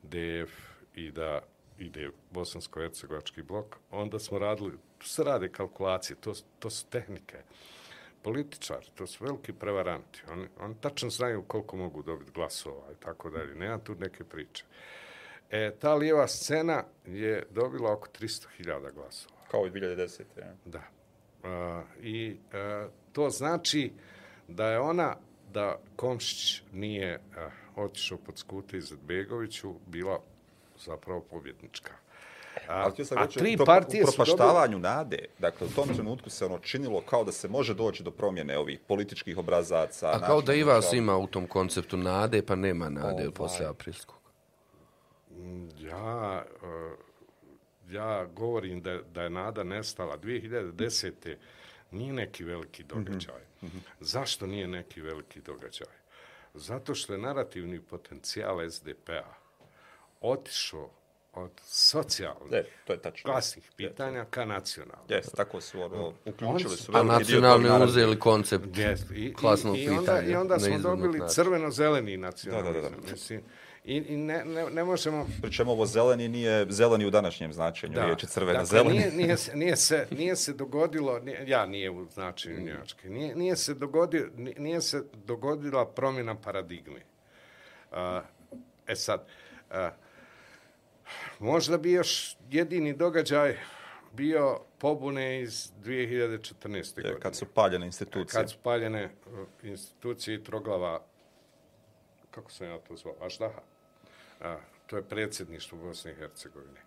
DF i da ide bosansko-hercegovački blok, onda smo radili, tu se rade kalkulacije, to, to su tehnike. Političar, to su veliki prevaranti. Oni, oni tačno znaju koliko mogu dobiti glasova i tako dalje. Nema tu neke priče. E, ta lijeva scena je dobila oko 300.000 glasova. Kao i 2010. Ja. Da. A, I a, to znači da je ona, da Komšić nije a, otišao pod skute Izetbegoviću, bila zapravo pobjednička. A, a reći, tri to partije u su dobile... propaštavanju nade, dakle, u tom trenutku se ono činilo kao da se može doći do promjene ovih političkih obrazaca. A kao da i vas načina ima u tom konceptu nade, pa nema nade Ovaj. posle aprilskog. Ja, e, ja govorim da, da je nada nestala. 2010. nije neki veliki događaj. Zašto nije neki veliki događaj? Zato što je narativni potencijal SDP-a otišao od socijalnih, Je, to je tačno. klasnih pitanja ka nacionalnim. Jes, tako su ono, uključili su A veliki dio tog nacionalni naroda. uzeli koncept Jest, i, klasnog i, i onda, pitanja. I onda smo dobili crveno-zeleni nacionalizam. Da, da, da. Mislim, I, i ne, ne, ne možemo... Pričemu ovo zeleni nije zeleni u današnjem značenju, da. riječ je crvena dakle, zeleni. Nije, nije, se, nije, se, nije se dogodilo, nije, ja nije u značenju Njemačke, nije, nije, se dogodio, nije, se dogodila promjena paradigme. Uh, e sad, uh, možda bi još jedini događaj bio pobune iz 2014. Je, godine. kad su paljene institucije. Kad su paljene uh, institucije i troglava, kako sam ja to zvao, Aždaha, a, to je predsjedništvo Bosne i Hercegovine.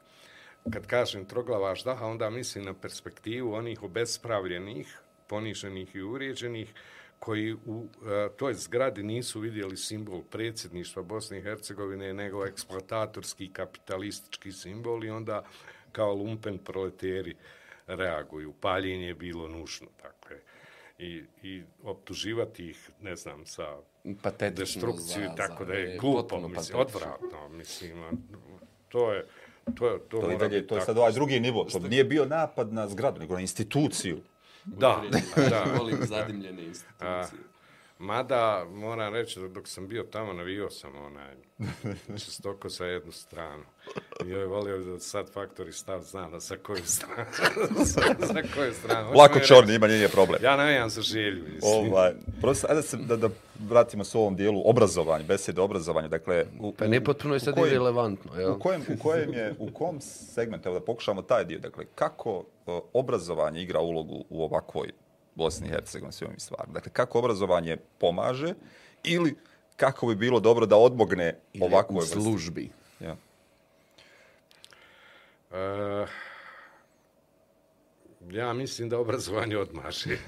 Kad kažem troglava ždaha, onda mislim na perspektivu onih obespravljenih, poniženih i uvrijeđenih, koji u a, toj zgradi nisu vidjeli simbol predsjedništva Bosne i Hercegovine, nego eksploatatorski kapitalistički simbol i onda kao lumpen proleteri reaguju. Paljenje je bilo nužno, je. I, i optuživati ih, ne znam, sa Patetično destrukciju, za- tako za- da je je glupo, mislim, odvratno, mislim, a, to je, to je, to, To, dalje, to je sad ovaj drugi nivo. To nije bio napad na zgradu, nego na instituciju. Da, da. Volim zadimljene institucije. Mada, moram reći da dok sam bio tamo, navio sam onaj čestoko sa jednu stranu. I joj volio da sad faktori stav zna da sa koju stranu. sa, sa koju stranu. Lako čorni, ima nije problem. Ja navijam za želju, mislim. Ovaj, prosto, ajde se, da, da vratimo se u ovom dijelu obrazovanja, besede o obrazovanju. Dakle, u, Pa ne potpuno je sad irelevantno, jel? U kojem, u kojem je, u kom segmentu, evo da pokušamo taj dio, dakle, kako obrazovanje igra ulogu u ovakvoj Bosni i Hercegovini svim ovim stvarima? Dakle, kako obrazovanje pomaže ili kako bi bilo dobro da odmogne Ili ovakvoj vrsti? službi. Ja. E, ja mislim da obrazovanje odmaže.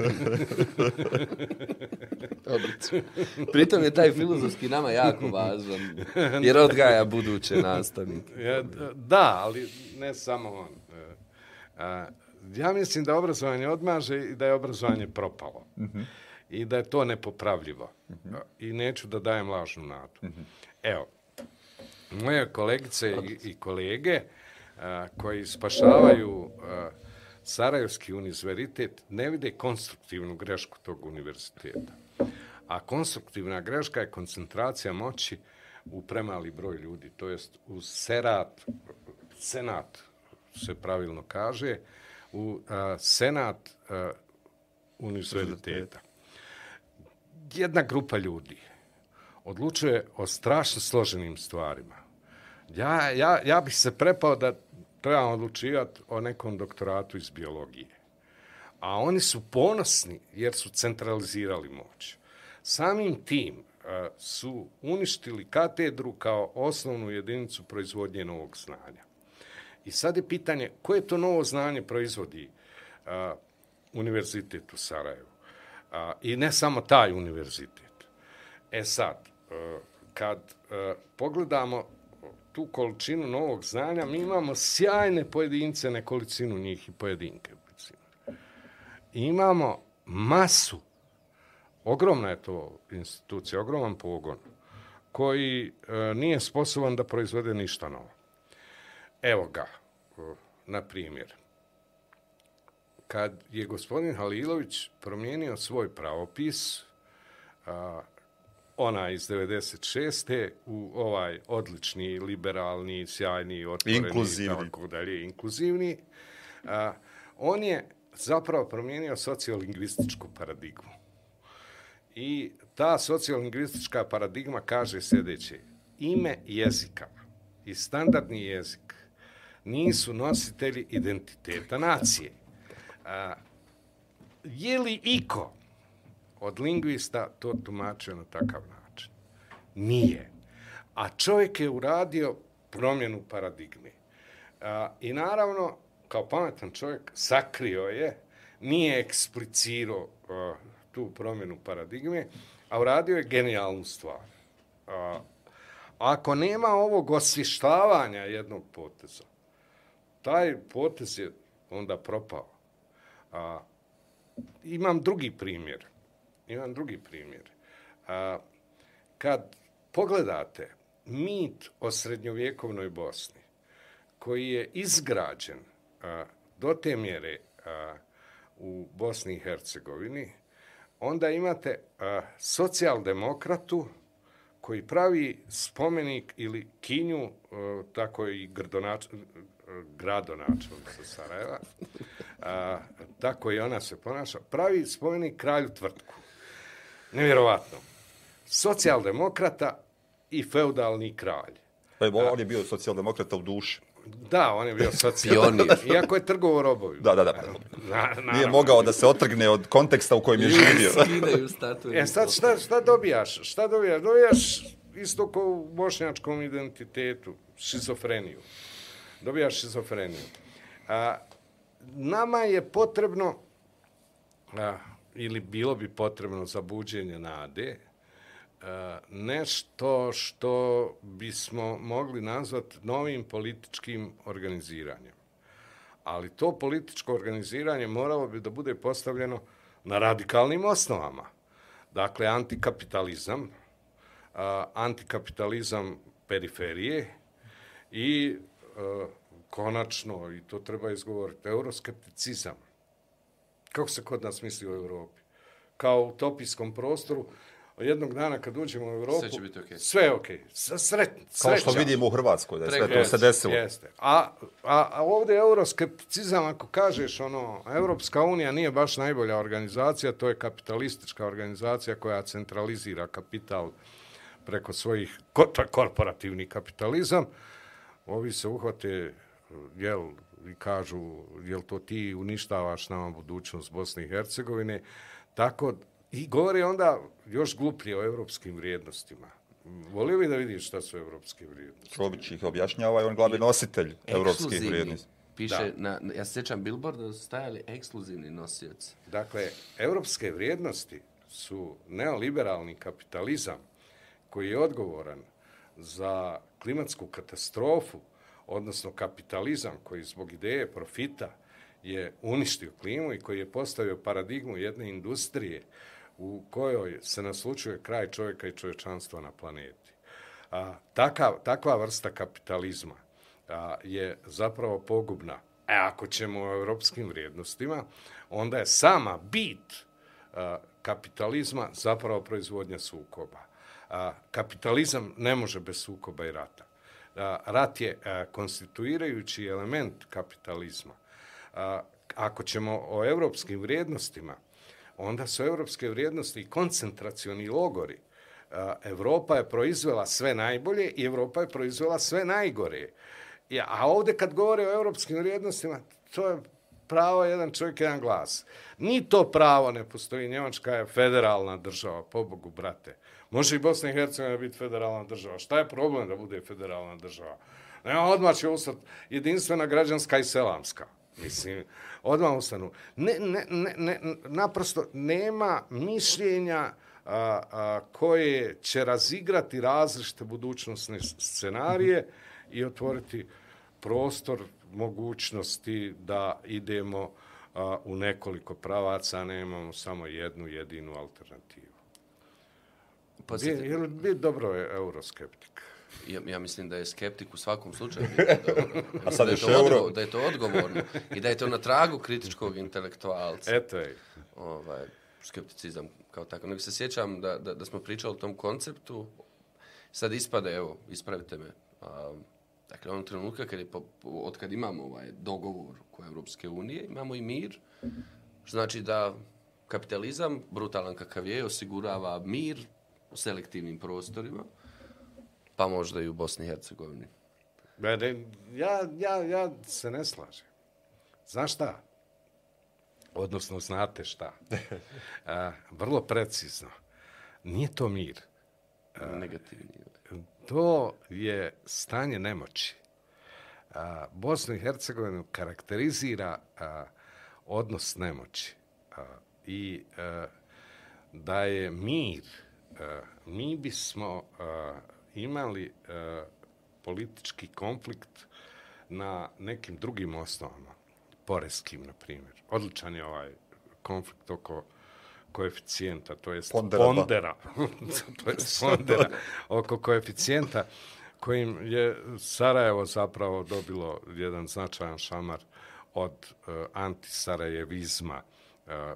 Dobro. Pritom je taj filozofski nama jako važan, jer odgaja buduće nastavnike. Ja, da, ali ne samo on. E, a, ja mislim da obrazovanje odmaže i da je obrazovanje propalo. I da je to nepopravljivo. A, I neću da dajem lažnu nadu. Evo, moje kolegice i, i kolege a, koji spašavaju a, Sarajevski univerzitet ne vide konstruktivnu grešku tog univerziteta. A konstruktivna greška je koncentracija moći u premali broj ljudi, to jest u serat, senat se pravilno kaže, u a, senat a, univerziteta. Jedna grupa ljudi odlučuje o strašno složenim stvarima. Ja, ja, ja bih se prepao da trebam odlučivati o nekom doktoratu iz biologije. A oni su ponosni jer su centralizirali moć. Samim tim a, su uništili katedru kao osnovnu jedinicu proizvodnje novog znanja. I sad je pitanje koje to novo znanje proizvodi a, univerzitet u Sarajevu. A, I ne samo taj univerzitet. E sad, a, kad a, pogledamo tu količinu novog znanja, mi imamo sjajne pojedince, nekolicinu njih i pojedinke. recimo. I imamo masu, ogromna je to institucija, ogroman pogon, koji e, nije sposoban da proizvede ništa novo. Evo ga, na primjer. Kad je gospodin Halilović promijenio svoj pravopis, a, ona iz 96. u ovaj odlični, liberalni, sjajni, otvoreni, Inkluzivni. tako dalje, inkluzivni, a, on je zapravo promijenio sociolingvističku paradigmu. I ta sociolingvistička paradigma kaže sljedeće. Ime jezika i standardni jezik nisu nositelji identiteta nacije. A, je li iko od lingvista to tumačio na takav način? Nije. A čovjek je uradio promjenu paradigme. A, I naravno, kao pametan čovjek, sakrio je, nije eksplicirao a, tu promjenu paradigme, a uradio je genijalnu stvar. A, ako nema ovog osvještavanja jednog poteza, taj potez je onda propao. A, imam drugi primjer. Imam drugi primjer. A, kad pogledate mit o srednjovjekovnoj Bosni, koji je izgrađen a, do te mjere a, u Bosni i Hercegovini, onda imate a, socijaldemokratu koji pravi spomenik ili kinju, a, tako i grdonač, gradonačelnica Sarajeva, a, tako i ona se ponaša, pravi spomenik kralju tvrtku. Nevjerovatno. Socijaldemokrata i feudalni kralj. Pa je, on je bio socijaldemokrata u duši. Da, on je bio socijaldemokrat. Iako je trgovo robovima. Da, da, da. Na, na, nije mogao da se otrgne od konteksta u kojem je živio. Skidaju. E sad šta, šta dobijaš? Šta dobijaš? Dobijaš isto kao u bošnjačkom identitetu, šizofreniju. Dobijaš šizofreniju. A, nama je potrebno, a, ili bilo bi potrebno za buđenje nade, a, nešto što bismo mogli nazvati novim političkim organiziranjem. Ali to političko organiziranje moralo bi da bude postavljeno na radikalnim osnovama. Dakle, antikapitalizam, a, antikapitalizam periferije i konačno, i to treba izgovoriti, euroskepticizam. Kako se kod nas misli u Europi? Kao u utopijskom prostoru, jednog dana kad uđemo u Europu, Sve će biti okej. Sve je okej. Okay. Sret, Kao što vidimo u Hrvatskoj, da je sve to se desilo. Jeste. A, a, a ovdje je euroskepticizam, ako kažeš, ono, Europska unija nije baš najbolja organizacija, to je kapitalistička organizacija koja centralizira kapital preko svojih, korporativni kapitalizam. Ovi se uhvate, jel, i kažu, jel to ti uništavaš nama budućnost Bosne i Hercegovine, tako, i govori onda još gluplje o evropskim vrijednostima. Volio bi da vidiš šta su evropske vrijednosti. Čović ih objašnjava i on glavni nositelj evropskih vrijednosti. Piše, na, na- ja se sjećam Billboarda da su stajali ekskluzivni nosioci. Dakle, evropske vrijednosti su neoliberalni kapitalizam koji je odgovoran za klimatsku katastrofu, odnosno kapitalizam koji zbog ideje profita je uništio klimu i koji je postavio paradigmu jedne industrije u kojoj se naslučuje kraj čovjeka i čovječanstva na planeti. A, takav, takva vrsta kapitalizma a, je zapravo pogubna. E, ako ćemo o evropskim vrijednostima, onda je sama bit a, kapitalizma zapravo proizvodnja sukoba. A, kapitalizam ne može bez sukoba i rata. A, rat je a, konstituirajući element kapitalizma. A, ako ćemo o evropskim vrijednostima, onda su evropske vrijednosti i koncentracioni logori. A, Evropa je proizvela sve najbolje i Evropa je proizvela sve najgore. Ja, a ovdje kad govore o evropskim vrijednostima, to je pravo jedan čovjek, jedan glas. Ni to pravo ne postoji. Njemačka je federalna država, po Bogu, brate. Može i Bosna i Hercegovina biti federalna država. Šta je problem da bude federalna država? Ne, odmah će ustati jedinstvena građanska i selamska. Mislim, odmah ustanu. Ne, ne, ne, ne, naprosto nema mišljenja a, a, koje će razigrati različite budućnostne scenarije i otvoriti prostor mogućnosti da idemo a, u nekoliko pravaca, a ne imamo samo jednu jedinu alternativu. Je, Podsjeti, je li bi dobro je euroskeptik? ja, ja mislim da je skeptik u svakom slučaju. A sad da, je to euro. odgo, da je to odgovorno i da je to na tragu kritičkog intelektualca. Eto je. ovaj, skepticizam kao tako. Nego se sjećam da, da, da smo pričali o tom konceptu. Sad ispade, evo, ispravite me. A, dakle, onog trenutka kad je, po, od kad imamo ovaj dogovor koje Evropske unije, imamo i mir. Znači da kapitalizam, brutalan kakav je, osigurava mir u selektivnim prostorima, pa možda i u Bosni i Hercegovini. Ja, ja, ja se ne slažem. Znaš šta? Odnosno, znate šta? A, vrlo precizno. Nije to mir. Negativni. To je stanje nemoći. A, Bosnu i Hercegovinu karakterizira a, odnos nemoći. A, I a, da je mir, a, mi bismo a, imali a, politički konflikt na nekim drugim osnovama, poreskim, na primjer. Odličan je ovaj konflikt oko koeficijenta, to jest Pondera pondera, to jest pondera, oko koeficijenta kojim je Sarajevo zapravo dobilo jedan značajan šamar od uh, antisarajevizma. uh,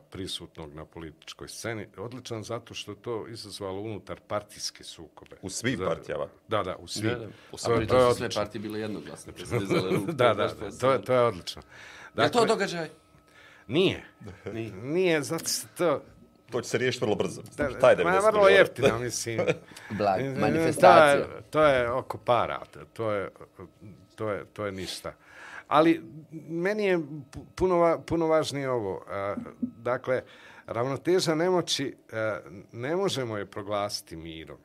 prisutnog na političkoj sceni. Odličan zato što je to izazvalo unutar partijske sukobe. U svim Za- partijama. Da, da, u svim. Da, da. To je- to je su sve partije bile jednoglasne. pa Da, da, da, to je, to je odlično. Je li to događaj? Nije. Nije. Nije, zato što to... To će se riješiti vrlo brzo. Da, Šta je ma, 90 vrlo jeftino, mislim. Blag, To manifestacija. je, to je oko para, to je, to je, to je ništa. Ali meni je puno, va- puno važnije ovo. A, Dakle, ravnoteža nemoći a, ne možemo je proglasiti mirom.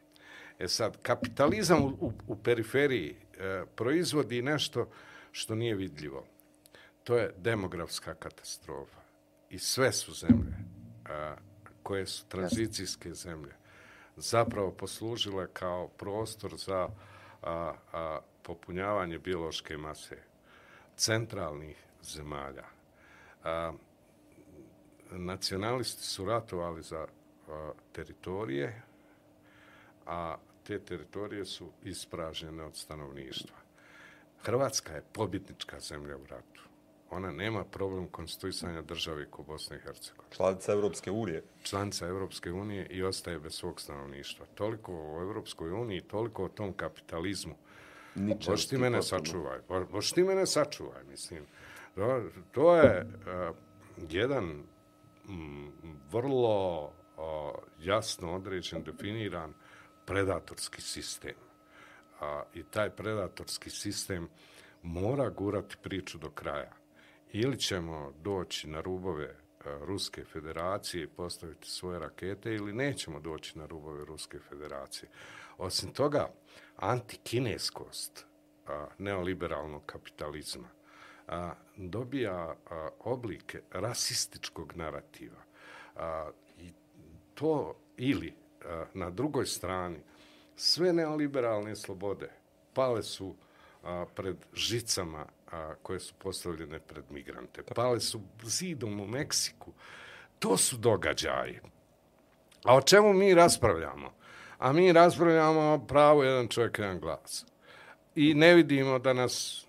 E sad, kapitalizam u, u, u periferiji a, proizvodi nešto što nije vidljivo. To je demografska katastrofa. I sve su zemlje a, koje su tranzicijske zemlje zapravo poslužile kao prostor za a, a, popunjavanje biološke mase centralnih zemalja. A, nacionalisti su ratovali za a, teritorije, a te teritorije su ispražnjene od stanovništva. Hrvatska je pobitnička zemlja u ratu. Ona nema problem konstituisanja države ko Bosne i Hercegovine Članica Europske unije. članica Europske unije i ostaje bez svog stanovništva. Toliko o Europskoj uniji, toliko o tom kapitalizmu. Ničarski Boš ti mene potpuno. sačuvaj. Bo- Boš ti mene sačuvaj, mislim. To, to je uh, jedan mm, vrlo uh, jasno određen, definiran predatorski sistem. A, I taj predatorski sistem mora gurati priču do kraja. Ili ćemo doći na rubove a, Ruske federacije i postaviti svoje rakete ili nećemo doći na rubove Ruske federacije. Osim toga, antikineskost a, neoliberalnog kapitalizma a, dobija a, oblike rasističkog narativa. A, I to ili a, na drugoj strani sve neoliberalne slobode pale su a, pred žicama a, koje su postavljene pred migrante. Pale su zidom u Meksiku. To su događaji. A o čemu mi raspravljamo? A mi raspravljamo o pravu jedan čovjek, jedan glas. I ne vidimo da nas,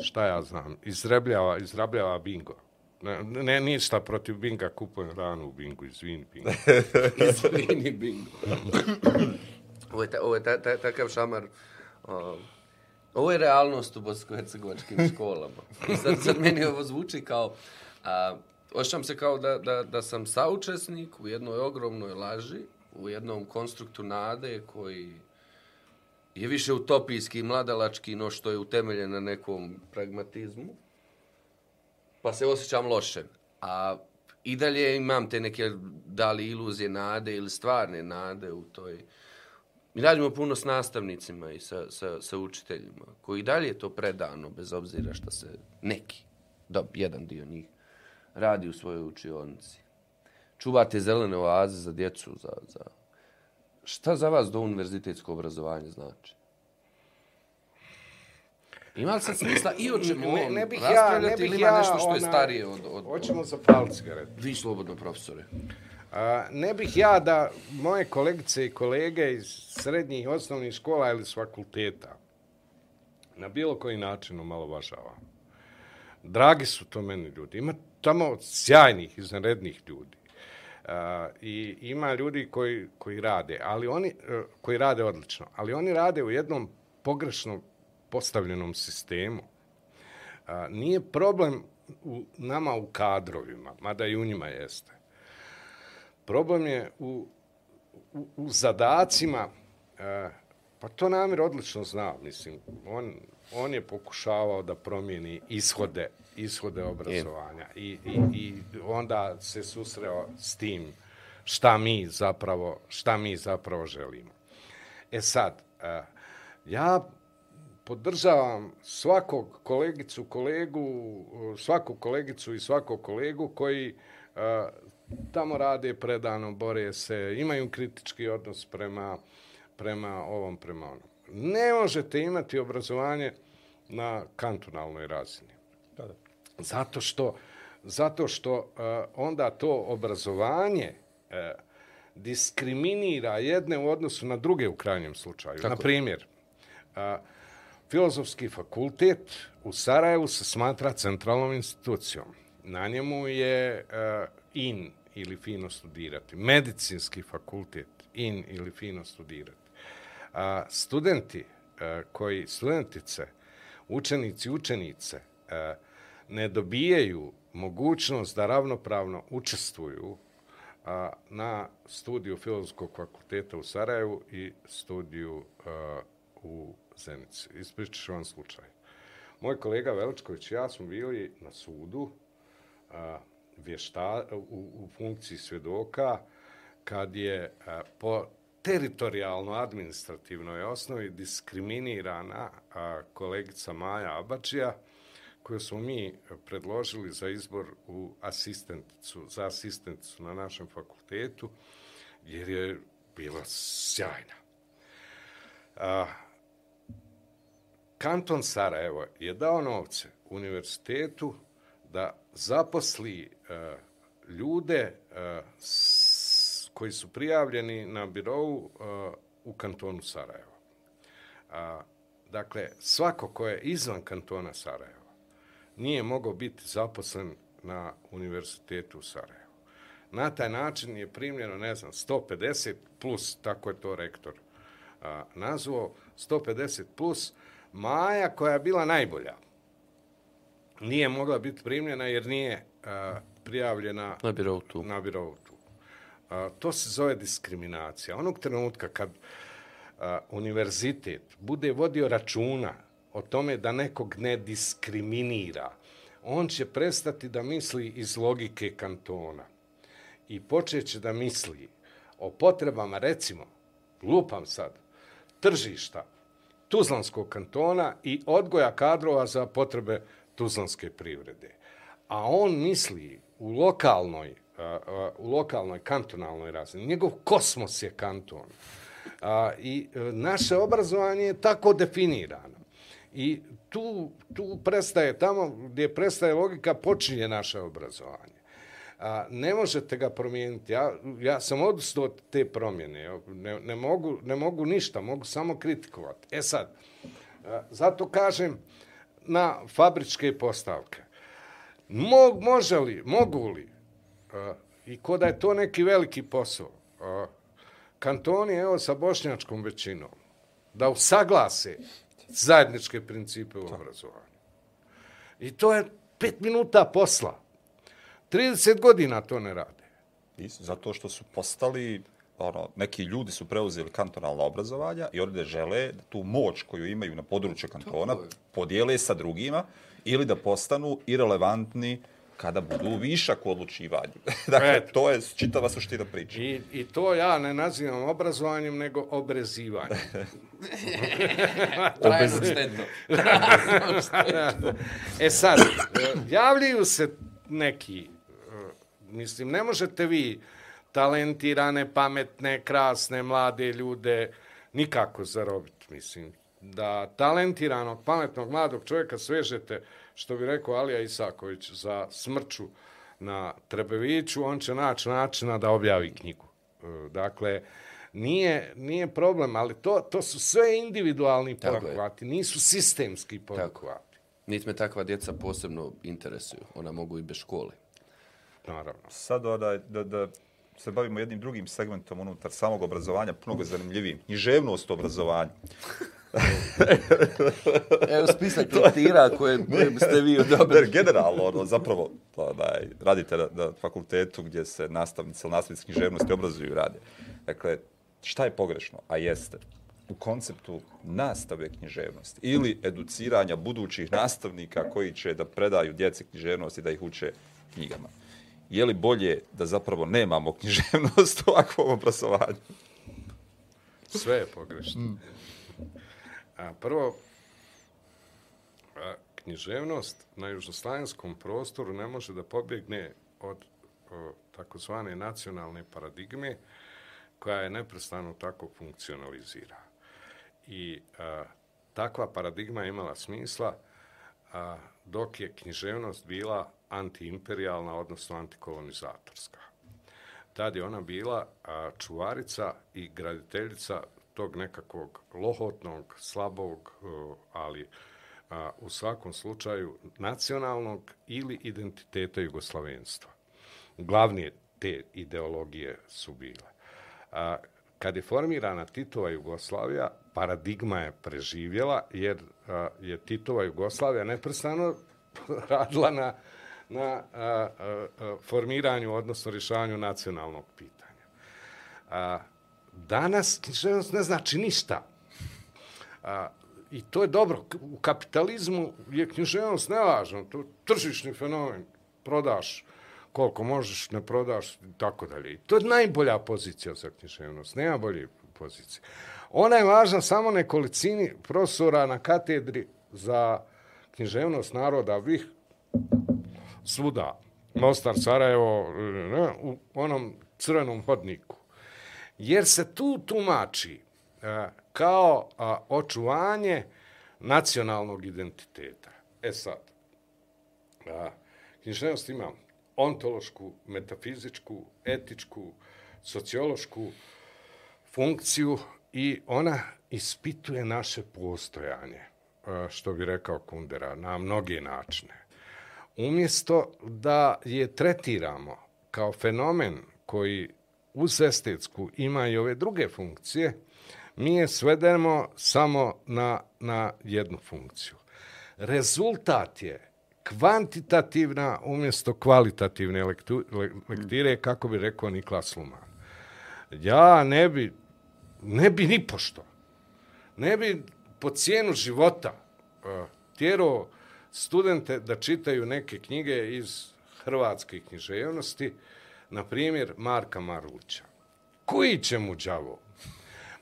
šta ja znam, izrebljava, izrabljava bingo. Ne, ne ništa protiv binga, kupujem ranu u bingu, izvini bingo. Izvini, bingo. ovo je, ta, ovo je ta, ta, takav šamar. o, ovo je realnost u bosansko-hercegovačkim školama. I sad, sad meni ovo zvuči kao... A, osjećam se kao da, da, da sam saučesnik u jednoj ogromnoj laži, u jednom konstruktu nade koji je više utopijski i mladalački no što je utemeljen na nekom pragmatizmu pa se osjećam loše. A i dalje imam te neke, da li iluzije nade ili stvarne nade u toj... Mi radimo puno s nastavnicima i sa, sa, sa učiteljima, koji dalje je to predano, bez obzira što se neki, da, jedan dio njih, radi u svojoj učionici. Čuvate zelene oaze za djecu, za, za... Šta za vas do univerzitetsko obrazovanje znači? Ima li sad smisla i o čemu Ne, ne bih ja, ne raspravljati ili bih ima ja, nešto što je onaj, starije od... od. Hoćemo zapaliti cigaretu. Vi slobodno, profesore. A, ne bih ja da moje kolegice i kolege iz srednjih i osnovnih škola ili s fakulteta na bilo koji način omalovažavam. Dragi su to meni ljudi. Ima tamo sjajnih, izvanrednih ljudi. A, I ima ljudi koji, koji rade, ali oni, e, koji rade odlično, ali oni rade u jednom pogrešno postavljenom sistemu. Nije problem u nama u kadrovima, mada i u njima jeste. Problem je u, u, u zadacima, e, pa to Namir odlično zna, mislim, on, on je pokušavao da promijeni ishode, ishode obrazovanja i, i, i onda se susreo s tim šta mi zapravo, šta mi zapravo želimo. E sad, e, ja podržavam svakog kolegicu, kolegu, svakog kolegicu i svakog kolegu koji uh, tamo rade predano, bore se, imaju kritički odnos prema, prema ovom, prema onom. Ne možete imati obrazovanje na kantonalnoj razini. Da, da. Zato što, zato što uh, onda to obrazovanje uh, diskriminira jedne u odnosu na druge u krajnjem slučaju. Tako Na je. primjer, A, filozofski fakultet u Sarajevu se smatra centralnom institucijom. Na njemu je a, in ili fino studirati. Medicinski fakultet in ili fino studirati. A, studenti a, koji, studentice, učenici, učenice, a, ne dobijaju mogućnost da ravnopravno učestvuju a, na studiju Filozofskog fakulteta u Sarajevu i studiju a, u Zenici. Ispričat ću vam slučaj. Moj kolega Veličković i ja smo bili na sudu a, vješta, u, u funkciji svjedoka kad je a, po teritorijalno-administrativnoj osnovi diskriminirana a, kolegica Maja Abačija, koju smo mi predložili za izbor u asistenticu, za asistenticu na našem fakultetu, jer je bila sjajna. A, Kanton Sarajevo je dao novce univerzitetu da zaposli a, ljude a, s, koji su prijavljeni na birovu a, e, u kantonu Sarajevo. A, dakle, svako ko je izvan kantona Sarajevo, nije mogao biti zaposlen na univerzitetu u Sarajevu. Na taj način je primljeno, ne znam, 150 plus, tako je to rektor a, nazvao, 150 plus Maja koja je bila najbolja. Nije mogla biti primljena jer nije a, prijavljena Na birovu tu. na birovu. A, to se zove diskriminacija. Onog trenutka kad a, univerzitet bude vodio računa o tome da nekog ne diskriminira, on će prestati da misli iz logike kantona i počeće da misli o potrebama, recimo, lupam sad, tržišta Tuzlanskog kantona i odgoja kadrova za potrebe Tuzlanske privrede. A on misli u lokalnoj, u lokalnoj kantonalnoj razini. Njegov kosmos je kanton. A, I e, naše obrazovanje je tako definirano. I tu, tu prestaje, tamo gdje prestaje logika, počinje naše obrazovanje. A, ne možete ga promijeniti. Ja, ja sam odustao od te promjene. Ne, ne, mogu, ne mogu ništa, mogu samo kritikovati. E sad, a, zato kažem na fabričke postavke. Mog, može li, mogu li, a, i ko da je to neki veliki posao, a, kantoni, evo, sa bošnjačkom većinom, da usaglase zajedničke principe u obrazovanju. I to je pet minuta posla. 30 godina to ne rade. I zato što su postali, ono, neki ljudi su preuzeli kantonalna obrazovanja i oni da žele da tu moć koju imaju na području kantona podijele sa drugima ili da postanu irelevantni kada budu višak u odlučivanju. dakle, Eto. to je čitava suština priče. I, I to ja ne nazivam obrazovanjem, nego obrezivanjem. Trajno štedno. e sad, e, javljaju se neki, mislim, ne možete vi talentirane, pametne, krasne, mlade ljude nikako zarobiti, mislim. Da talentiranog, pametnog, mladog čovjeka svežete, što bi rekao Alija Isaković, za smrću na Trebeviću, on će naći načina da objavi knjigu. E, Dakle, nije, nije problem, ali to, to su sve individualni poduhvati, nisu sistemski poduhvati. Niti me takva djeca posebno interesuju. Ona mogu i bez škole. Naravno. Sad onaj, da, da se bavimo jednim drugim segmentom unutar samog obrazovanja, mnogo zanimljivijim. Književnost obrazovanja. Evo spisak lektira koje, koje biste vi odobrili. Jer generalno, ono, zapravo, to, da, radite na, na fakultetu gdje se nastavnici ili nastavnici književnosti obrazuju i rade. Dakle, šta je pogrešno? A jeste u konceptu nastave književnosti ili educiranja budućih nastavnika koji će da predaju djeci književnost i da ih uče knjigama. Je li bolje da zapravo nemamo književnost u ovakvom obrazovanju? Sve je pogrešno. A prvo, a, književnost na južnoslavenskom prostoru ne može da pobjegne od o, takozvane nacionalne paradigme koja je neprestano tako funkcionalizira. I a, takva paradigma je imala smisla a, dok je književnost bila antiimperialna, odnosno antikolonizatorska. Tad je ona bila a, čuvarica i graditeljica tog nekakvog lohotnog, slabog, e, ali a, u svakom slučaju nacionalnog ili identiteta jugoslavenstva. Glavnije te ideologije su bile. A, kad je formirana Titova Jugoslavija, paradigma je preživjela, jer a, je Titova Jugoslavija neprestano radila na, na a, a, formiranju, odnosno rješavanju nacionalnog pitanja. A, danas književnost ne znači ništa. A, I to je dobro. U kapitalizmu je književnost nevažna. To je tržišni fenomen. Prodaš koliko možeš, ne prodaš, tako dalje. I to je najbolja pozicija za književnost. Nema bolje pozicije. Ona je važna samo nekolicini profesora na katedri za književnost naroda vih svuda. Mostar, Sarajevo, ne, u onom crvenom hodniku. Jer se tu tumači e, kao a, očuvanje nacionalnog identiteta. E sad, a, književnost ima ontološku, metafizičku, etičku, sociološku funkciju i ona ispituje naše postojanje, e, što bi rekao Kundera, na mnoge načine. Umjesto da je tretiramo kao fenomen koji uz estetsku ima i ove druge funkcije, mi je svedemo samo na, na jednu funkciju. Rezultat je kvantitativna umjesto kvalitativne lektu, lektire, kako bi rekao Niklas Luman. Ja ne bi, ne bi ni pošto, ne bi po cijenu života uh, tjerao studente da čitaju neke knjige iz hrvatske književnosti, na primjer Marka Marulića. Koji će mu džavo?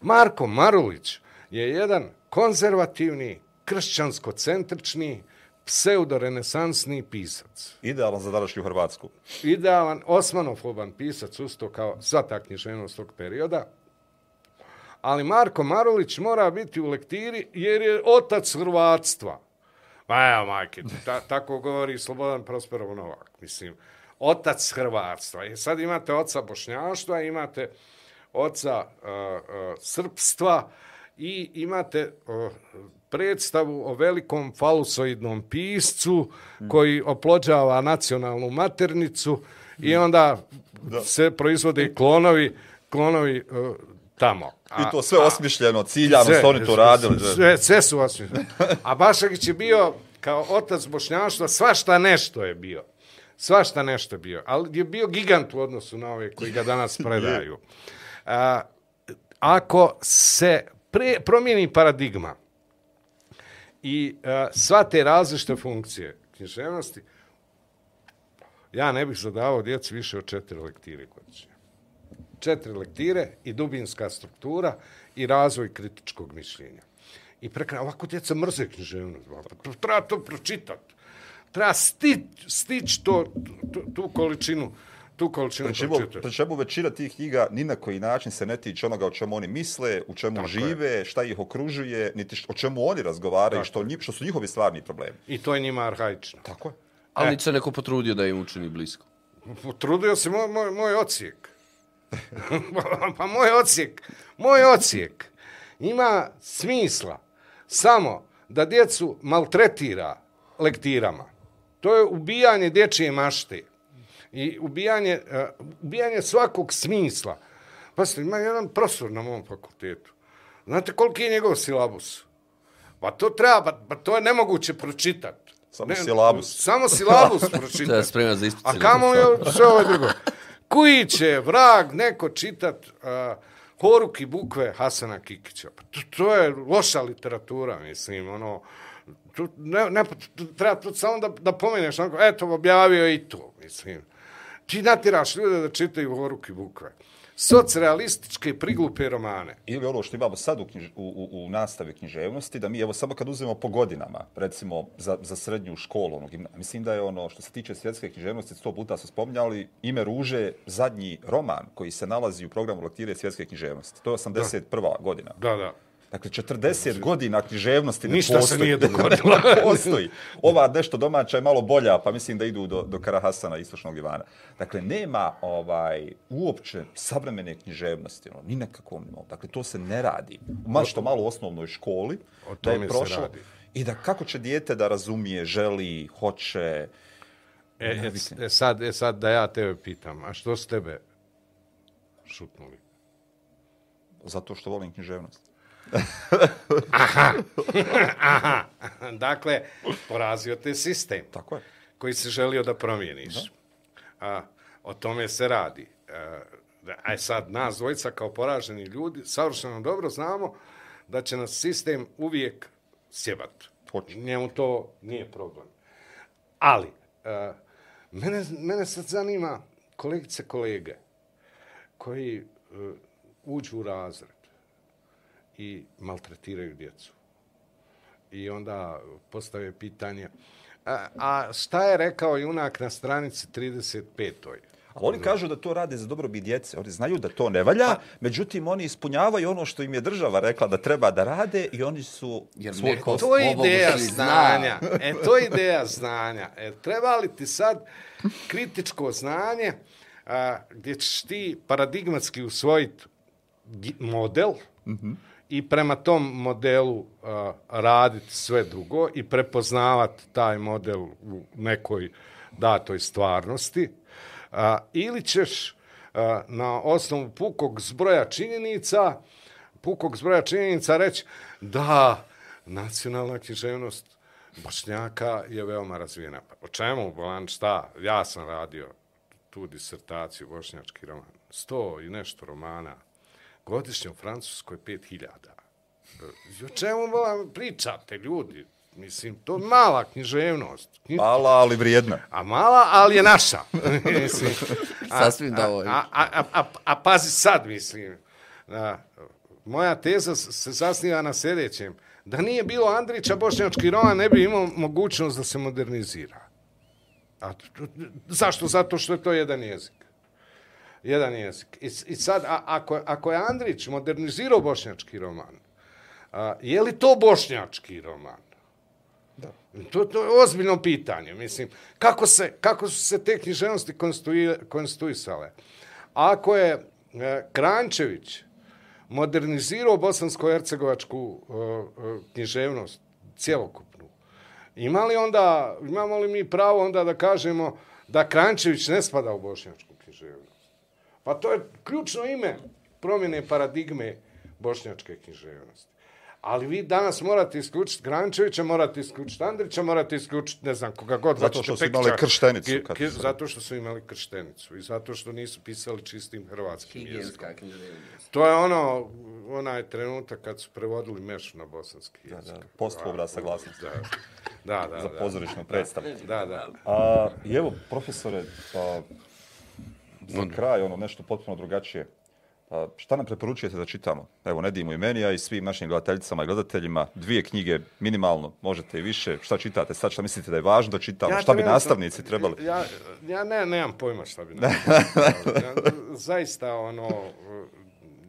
Marko Marulić je jedan konzervativni, kršćansko-centrični, pseudorenesansni pisac. Idealan za današnju Hrvatsku. Idealan, osmanofoban pisac, usto kao sva ta književnost tog perioda. Ali Marko Marulić mora biti u lektiri jer je otac Hrvatstva. Ma evo, majke, ta, tako govori Slobodan Prosperov Novak. Mislim, otac Hrvatstva. I sad imate oca Bošnjaštva, imate oca uh, uh, Srpstva i imate uh, predstavu o velikom falusoidnom piscu koji oplođava nacionalnu maternicu i onda da. se proizvode klonovi, klonovi uh, tamo. A, I to sve osmišljeno, ciljano, sve, oni to radili. Sve, sve su osmišljeno. A Bašagić je bio kao otac bošnjaštva, svašta nešto je bio. Svašta nešto bio. Ali je bio gigant u odnosu na ove koji ga danas predaju. A, ako se pre, promijeni paradigma, i uh, sva te različite funkcije književnosti, ja ne bih zadavao djeci više od četiri lektire godišnje. Četiri lektire i dubinska struktura i razvoj kritičkog mišljenja. I prekra, ovako djeca mrze književnost. Treba to pročitati. Treba stići stić to, tu, tu količinu tu količinu čemu, pri čemu većina tih knjiga ni na koji način se ne tiče onoga o čemu oni misle, u čemu Tako žive, je. šta ih okružuje, niti o čemu oni razgovaraju, što, njih, što su njihovi stvarni problemi. I to je njima arhaično. Tako je. Ali e. se neko potrudio da im učini blisko. Potrudio se moj, moj, moj ocijek. pa moj ocijek, moj ocijek ima smisla samo da djecu maltretira lektirama. To je ubijanje dječje mašte i ubijanje, uh, ubijanje svakog smisla. Pa ste, ima jedan profesor na mom fakultetu. Znate koliki je njegov silabus? Pa to treba, pa, to je nemoguće pročitati. Samo ne, silabus. Samo silabus pročitati. Spremati za ispit. A kamo je sve ovo drugo? Koji će vrag neko čitat uh, Horuk i bukve Hasana Kikića? Pa to, to je loša literatura, mislim, ono, tu, ne, ne, treba tu samo da, da pomeneš, onako, eto, objavio i to, mislim ti natiraš ljude da čitaju Horuk i Bukve. Socrealističke priglupe romane. Ili ono što imamo sad u, knjiž, u, u, u nastavi književnosti, da mi evo samo kad uzmemo po godinama, recimo za, za srednju školu, ono, mislim da je ono što se tiče svjetske književnosti, sto puta su spominjali, ime Ruže, zadnji roman koji se nalazi u programu lektire svjetske književnosti. To je 81. Da. godina. Da, da. Dakle, 40 godina književnosti ne Ništa se postoji. nije dogodilo. ne postoji. Ova nešto domaća je malo bolja, pa mislim da idu do, do Karahasana, istočnog Ivana. Dakle, nema ovaj uopće savremene književnosti, ono, ni na kakvom nivou. Dakle, to se ne radi. Ma što malo u osnovnoj školi, O da je tome se prošlo. radi. I da kako će dijete da razumije, želi, hoće... E, e, e, sad, e sad da ja tebe pitam, a što s tebe šutnuli? Zato što volim književnost. Dakle, porazio te sistem Tako je. koji se želio da promijeniš. A, o tome se radi. E, aj sad, nas dvojica kao poraženi ljudi, savršeno dobro znamo da će nas sistem uvijek sjebat. Hoće. Njemu to nije problem. Ali, e, mene, mene sad zanima kolegice kolege koji e, uđu u razred i maltretiraju djecu. I onda postave pitanje, a, a šta je rekao junak na stranici 35. Ali oni kažu da to rade za dobrobit djece. Oni znaju da to ne valja, Pa- međutim oni ispunjavaju ono što im je država rekla da treba da rade i oni su Jer svoj neko- kost- To je ideja zna. znanja. E, to je ideja znanja. E, treba li ti sad kritičko znanje a, gdje ćeš ti paradigmatski usvojiti model i prema tom modelu a, raditi sve drugo i prepoznavati taj model u nekoj datoj stvarnosti. A, ili ćeš a, na osnovu pukog zbroja činjenica pukog zbroja činjenica reći da nacionalna književnost Bošnjaka je veoma razvijena. Pa, o čemu, Bolan, šta? Ja sam radio tu disertaciju, bošnjački roman. Sto i nešto romana. Godišnje u Francuskoj 5000. I O čemu Bolan, pričate, ljudi? Mislim, to je mala književnost. Knji- Mala, ali vrijedna. A mala, ali je naša. Mislim, a- Sasvim dovoljno. A, a, a, a, a pazi sad, mislim. A, moja teza se zasniva na sljedećem. Da nije bilo Andrića, bošnjački roman ne bi imao mogućnost da se modernizira. A, zašto? Zato što je to jedan jezik. Jedan jezik. I, i sad, a, ako, ako je Andrić modernizirao bošnjački roman, a, je li to bošnjački roman? To, to je ozbiljno pitanje. Mislim, kako, se, kako su se te književnosti konstitui- konstituisale? Ako je e, Krančević modernizirao bosansko-hercegovačku e, e, književnost, cjelokupnu, ima li onda, imamo li mi pravo onda da kažemo da Krančević ne spada u bošnjačku? Pa to je ključno ime promjene paradigme bošnjačke književnosti. Ali vi danas morate isključiti Grančevića, morate isključiti Andrića, morate isključiti ne znam koga god. Zato što su imali krštenicu, Ki- kad ki- su- Zato što su imali krštenicu i zato što nisu pisali čistim hrvatskim jezikom. To je ono, onaj trenutak kad su prevodili mešu na bosanski jezik. da, posthumna saglasnost. Da, da, da. za da. pozorišnu predstavu. Da, da. A, I evo, profesore, a, za kraj, ono, nešto potpuno drugačije. A, šta nam preporučujete da čitamo? Evo, Nedimu i meni, a i svim našim gledateljicama i gledateljima. Dvije knjige, minimalno, možete i više. Šta čitate sad? Šta mislite da je važno da čitamo? šta bi nastavnici trebali? Ja, ja ne, nemam pojma šta bi nastavnici trebali. Ja, zaista, ono,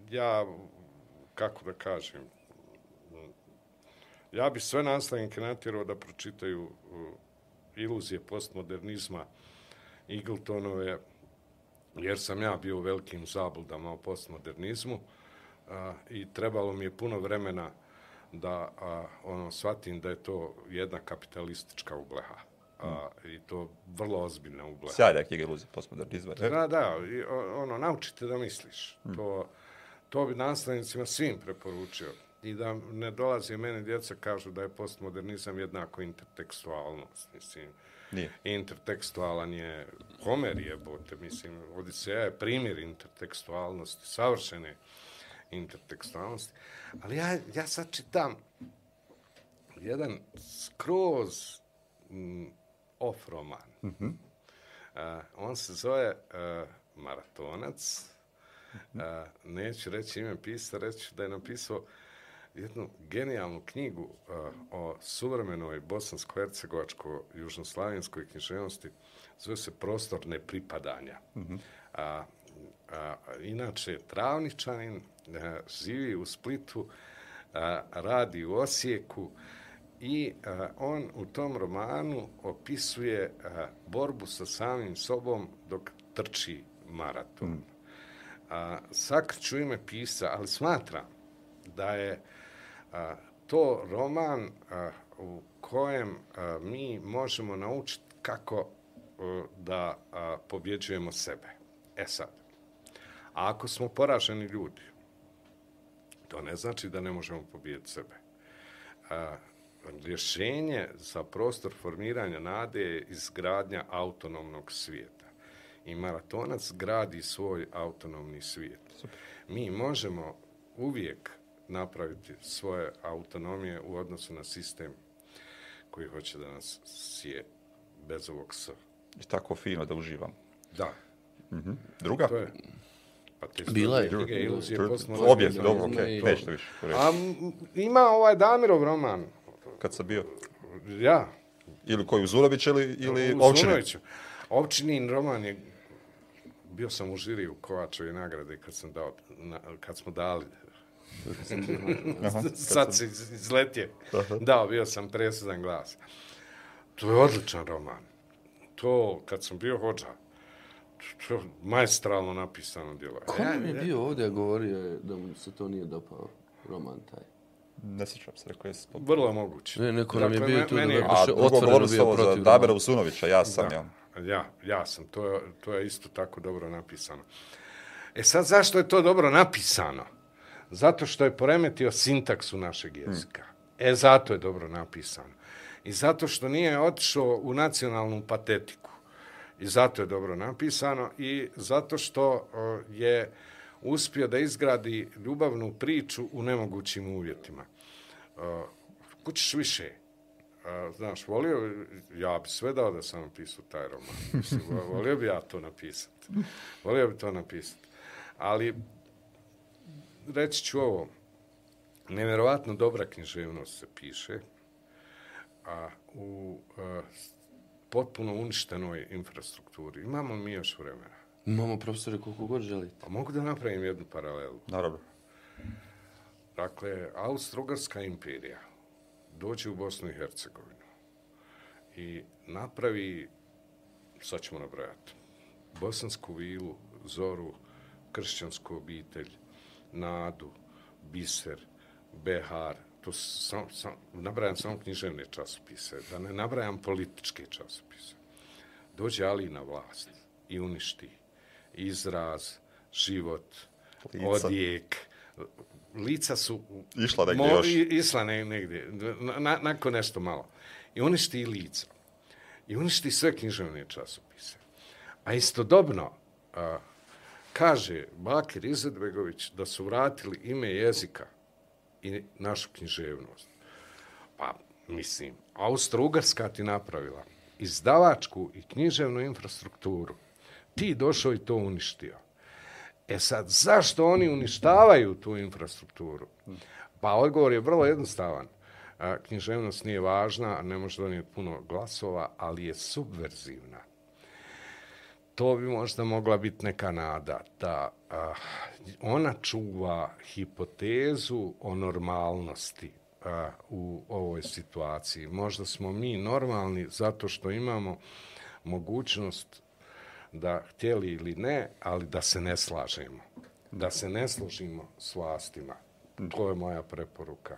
ja, kako da kažem, ja bi sve nastavnike natjerao da pročitaju uh, iluzije postmodernizma Eagletonove, jer sam ja bio u velikim zabludama o postmodernizmu a, i trebalo mi je puno vremena da a, ono shvatim da je to jedna kapitalistička ubleha. A, I to vrlo ozbiljna ubleha. Sjajna knjiga iluzija postmodernizma. Da, da, i, ono, naučite da misliš. To, to bi nastavnicima svim preporučio. I da ne dolazi meni djeca kažu da je postmodernizam jednako intertekstualnost. Mislim, Nije. intertekstualan je Homer jebote, mislim, Odiseja je primjer intertekstualnosti, savršene intertekstualnosti. Ali ja, ja sad čitam jedan skroz mm, off roman. Mm -hmm. uh, on se zove uh, Maratonac. Uh, neću reći ime pisa, reći da je napisao jednu genijalnu knjigu uh, o suvremenoj bosansko-hercegovačko-južnoslavenskoj književnosti, zove se Prostor nepripadanja. Mm -hmm. a, a, inače, travničanin, a, živi u Splitu, a, radi u Osijeku i a, on u tom romanu opisuje a, borbu sa samim sobom dok trči maraton. Mm. A, sakriću ime pisa, ali smatram da je a, to roman a, u kojem a, mi možemo naučiti kako a, da a, pobjeđujemo sebe. E sad, a ako smo poraženi ljudi, to ne znači da ne možemo pobijeti sebe. A, rješenje za prostor formiranja nade je izgradnja autonomnog svijeta. I maratonac gradi svoj autonomni svijet. Super. Mi možemo uvijek napraviti svoje autonomije u odnosu na sistem koji hoće da nas sije bez ovog s. I tako fino da uživam. Da. Mm -hmm. Druga? To je. Pa te Bila je. iluzije Trud- postmodernizma. Obje, dobro, okej, to. nećete više. A ima ovaj Damirov roman. Kad sam bio, Ja. ili koji Uzurović ili, ili u Ovčinin? Zunoviću. Ovčinin roman je... Bio sam u žiri u Kovačovi nagrade kad sam dao, na, kad smo dali. Sad se iz- izletio. Dao, bio sam presudan glas. To je odličan roman. To, kad sam bio hođa, to je majstralno napisano djelo. Ko nam je bio ovdje govorio je da mu se to nije dopao, roman taj? Ne sjećam se, rekao jesam. Vrlo moguće. Ne, neko nam je Dakle, bio tu da meni- A baš otvoreno bio protiv Dabera romana. Usunovića, ja sam, ja. Ja, ja sam, to je, to je isto tako dobro napisano. E sad, zašto je to dobro napisano? Zato što je poremetio sintaksu našeg jezika. E, zato je dobro napisano. I zato što nije otišao u nacionalnu patetiku. I zato je dobro napisano. I zato što je uspio da izgradi ljubavnu priču u nemogućim uvjetima. Kućiš više. Znaš, volio, ja bi sve dao da sam napisao taj roman. Mislim, volio bi ja to napisati. Volio bi to napisati. Ali, reći ću ovo, nevjerovatno dobra književnost se piše, a u a, potpuno uništenoj infrastrukturi. Imamo mi još vremena. Imamo profesore koliko god želite. Pa mogu da napravim jednu paralelu. Naravno. Dakle, Austro-Ugarska imperija dođe u Bosnu i Hercegovinu i napravi, sad ćemo nabrajati, Bosansku vilu, Zoru, Kršćansku obitelj, Nadu, Biser, Behar, to sam, sam, nabrajam samo književne časopise, da ne nabrajam političke časopise. Dođe Ali na vlast i uništi izraz, život, Lica. odjek, lica su Išla negdje još. Išla ne, negdje, na, na, nakon nešto malo. I uništi i lica. I uništi sve književne časopise. A istodobno, a, kaže Bakir Izetbegović da su vratili ime jezika i našu književnost. Pa, mislim, Austro-Ugarska ti napravila izdavačku i književnu infrastrukturu. Ti došao i to uništio. E sad, zašto oni uništavaju tu infrastrukturu? Pa odgovor je vrlo jednostavan. Književnost nije važna, ne može donijeti puno glasova, ali je subverzivna. To bi možda mogla biti neka nada da a, ona čuva hipotezu o normalnosti a, u ovoj situaciji. Možda smo mi normalni zato što imamo mogućnost da htjeli ili ne, ali da se ne slažemo. Da se ne složimo s vlastima. To je moja preporuka.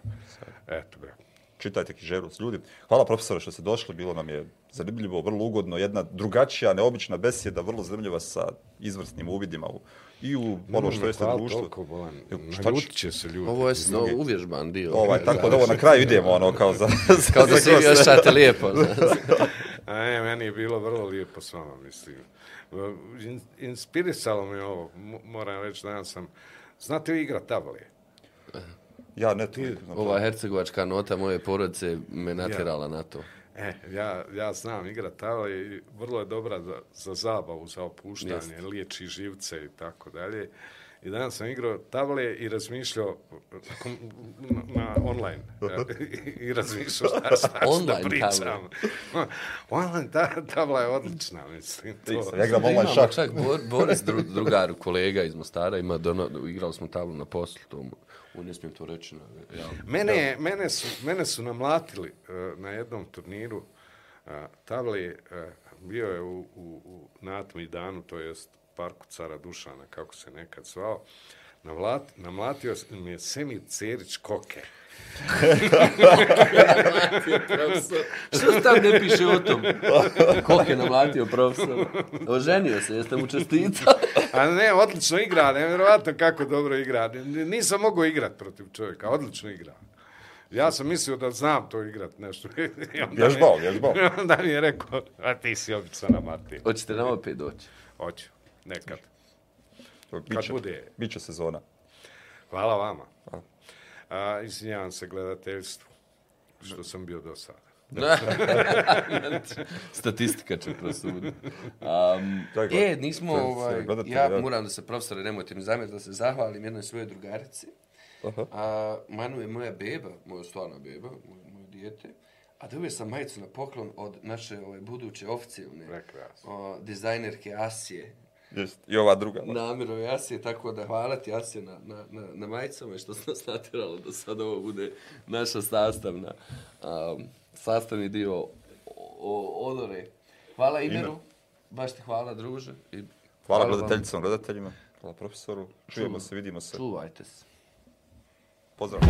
Eto ga. Čitajte književnost ljudi. Hvala profesore što ste došli, bilo nam je zanimljivo, vrlo ugodno, jedna drugačija, neobična besjeda, vrlo zanimljiva sa izvrsnim uvidima u, i u ono što jeste Hvala društvo. Toliko, Bolan. Šta Naljutit će- će se ljudi. Ovo je drugi. no, uvježban dio. Ovaj, tako da ovo na kraju idemo, ono, kao za... za Kao da se vi osjećate lijepo. A ne, meni je bilo vrlo lijepo s vama, mislim. In, inspirisalo me ovo, mo- moram reći da ja sam... Znate vi igra table? Ja ne tu. Ova hercegovačka nota moje porodice me natjerala na to. E, ja, ja znam igra table i vrlo je dobra za, za zabavu, za opuštanje, Jeste. liječi živce i tako dalje. I danas sam igrao table i razmišljao na, na online. I, razmišljao šta, šta ću da Online pričam. online ta, tabla je odlična, mislim. To. Ja igram online Imamo šah. čak Bor, Boris, dru, drugar, kolega iz Mostara, ima dono, igrali smo tablu na poslu, to mu, U, ne smijem to reći. Na, ja, Mene, je- mene, su, mene su namlatili uh, na jednom turniru. Uh, Tavli uh, bio je u, u, u Natmi danu, to jest parku cara Dušana, kako se nekad zvao. Navlat, namlatio mi je Semir Cerić Koke. Što tam ne piše o tom? Koliko je namlatio profesor? Oženio se, jeste mu čestitali? A ne, odlično igra, nevjerovatno kako dobro igra. Nisam mogao igrat protiv čovjeka, odlično igra. Ja sam mislio da znam to igrat nešto. Onda mi- Vježbao, vježbao. Onda mi je rekao, a ti si obično na Martin. Hoćete nam opet doći? Hoću, nekad. Biće, bude. biće sezona. Hvala vama. A, izvinjavam se gledateljstvu što sam bio do sada. Statistika će prosuditi. Um, e, nismo, sve- ovaj, ja da. moram da se profesore, nemojte mi zamjeriti, da se zahvalim jednoj svojoj drugarici. Aha. A, Manu je moja beba, moja stvarna beba, moje, moje dijete. A dobio sam majicu na poklon od naše ovaj, buduće oficijalne Prekrasno. o, dizajnerke Asije. Jest. I ova druga. Namirove Asije, tako da hvala ti Asije na, na, na, na majicama i što se nas natjeralo da sad ovo bude naša sastavna, um, sastavni dio odore. Hvala Imeru, baš ti hvala druže. I Hvala vam. gledateljicama, gledateljima. Hvala profesoru. Čujemo se, vidimo se. Čuvajte se. Pozdrav.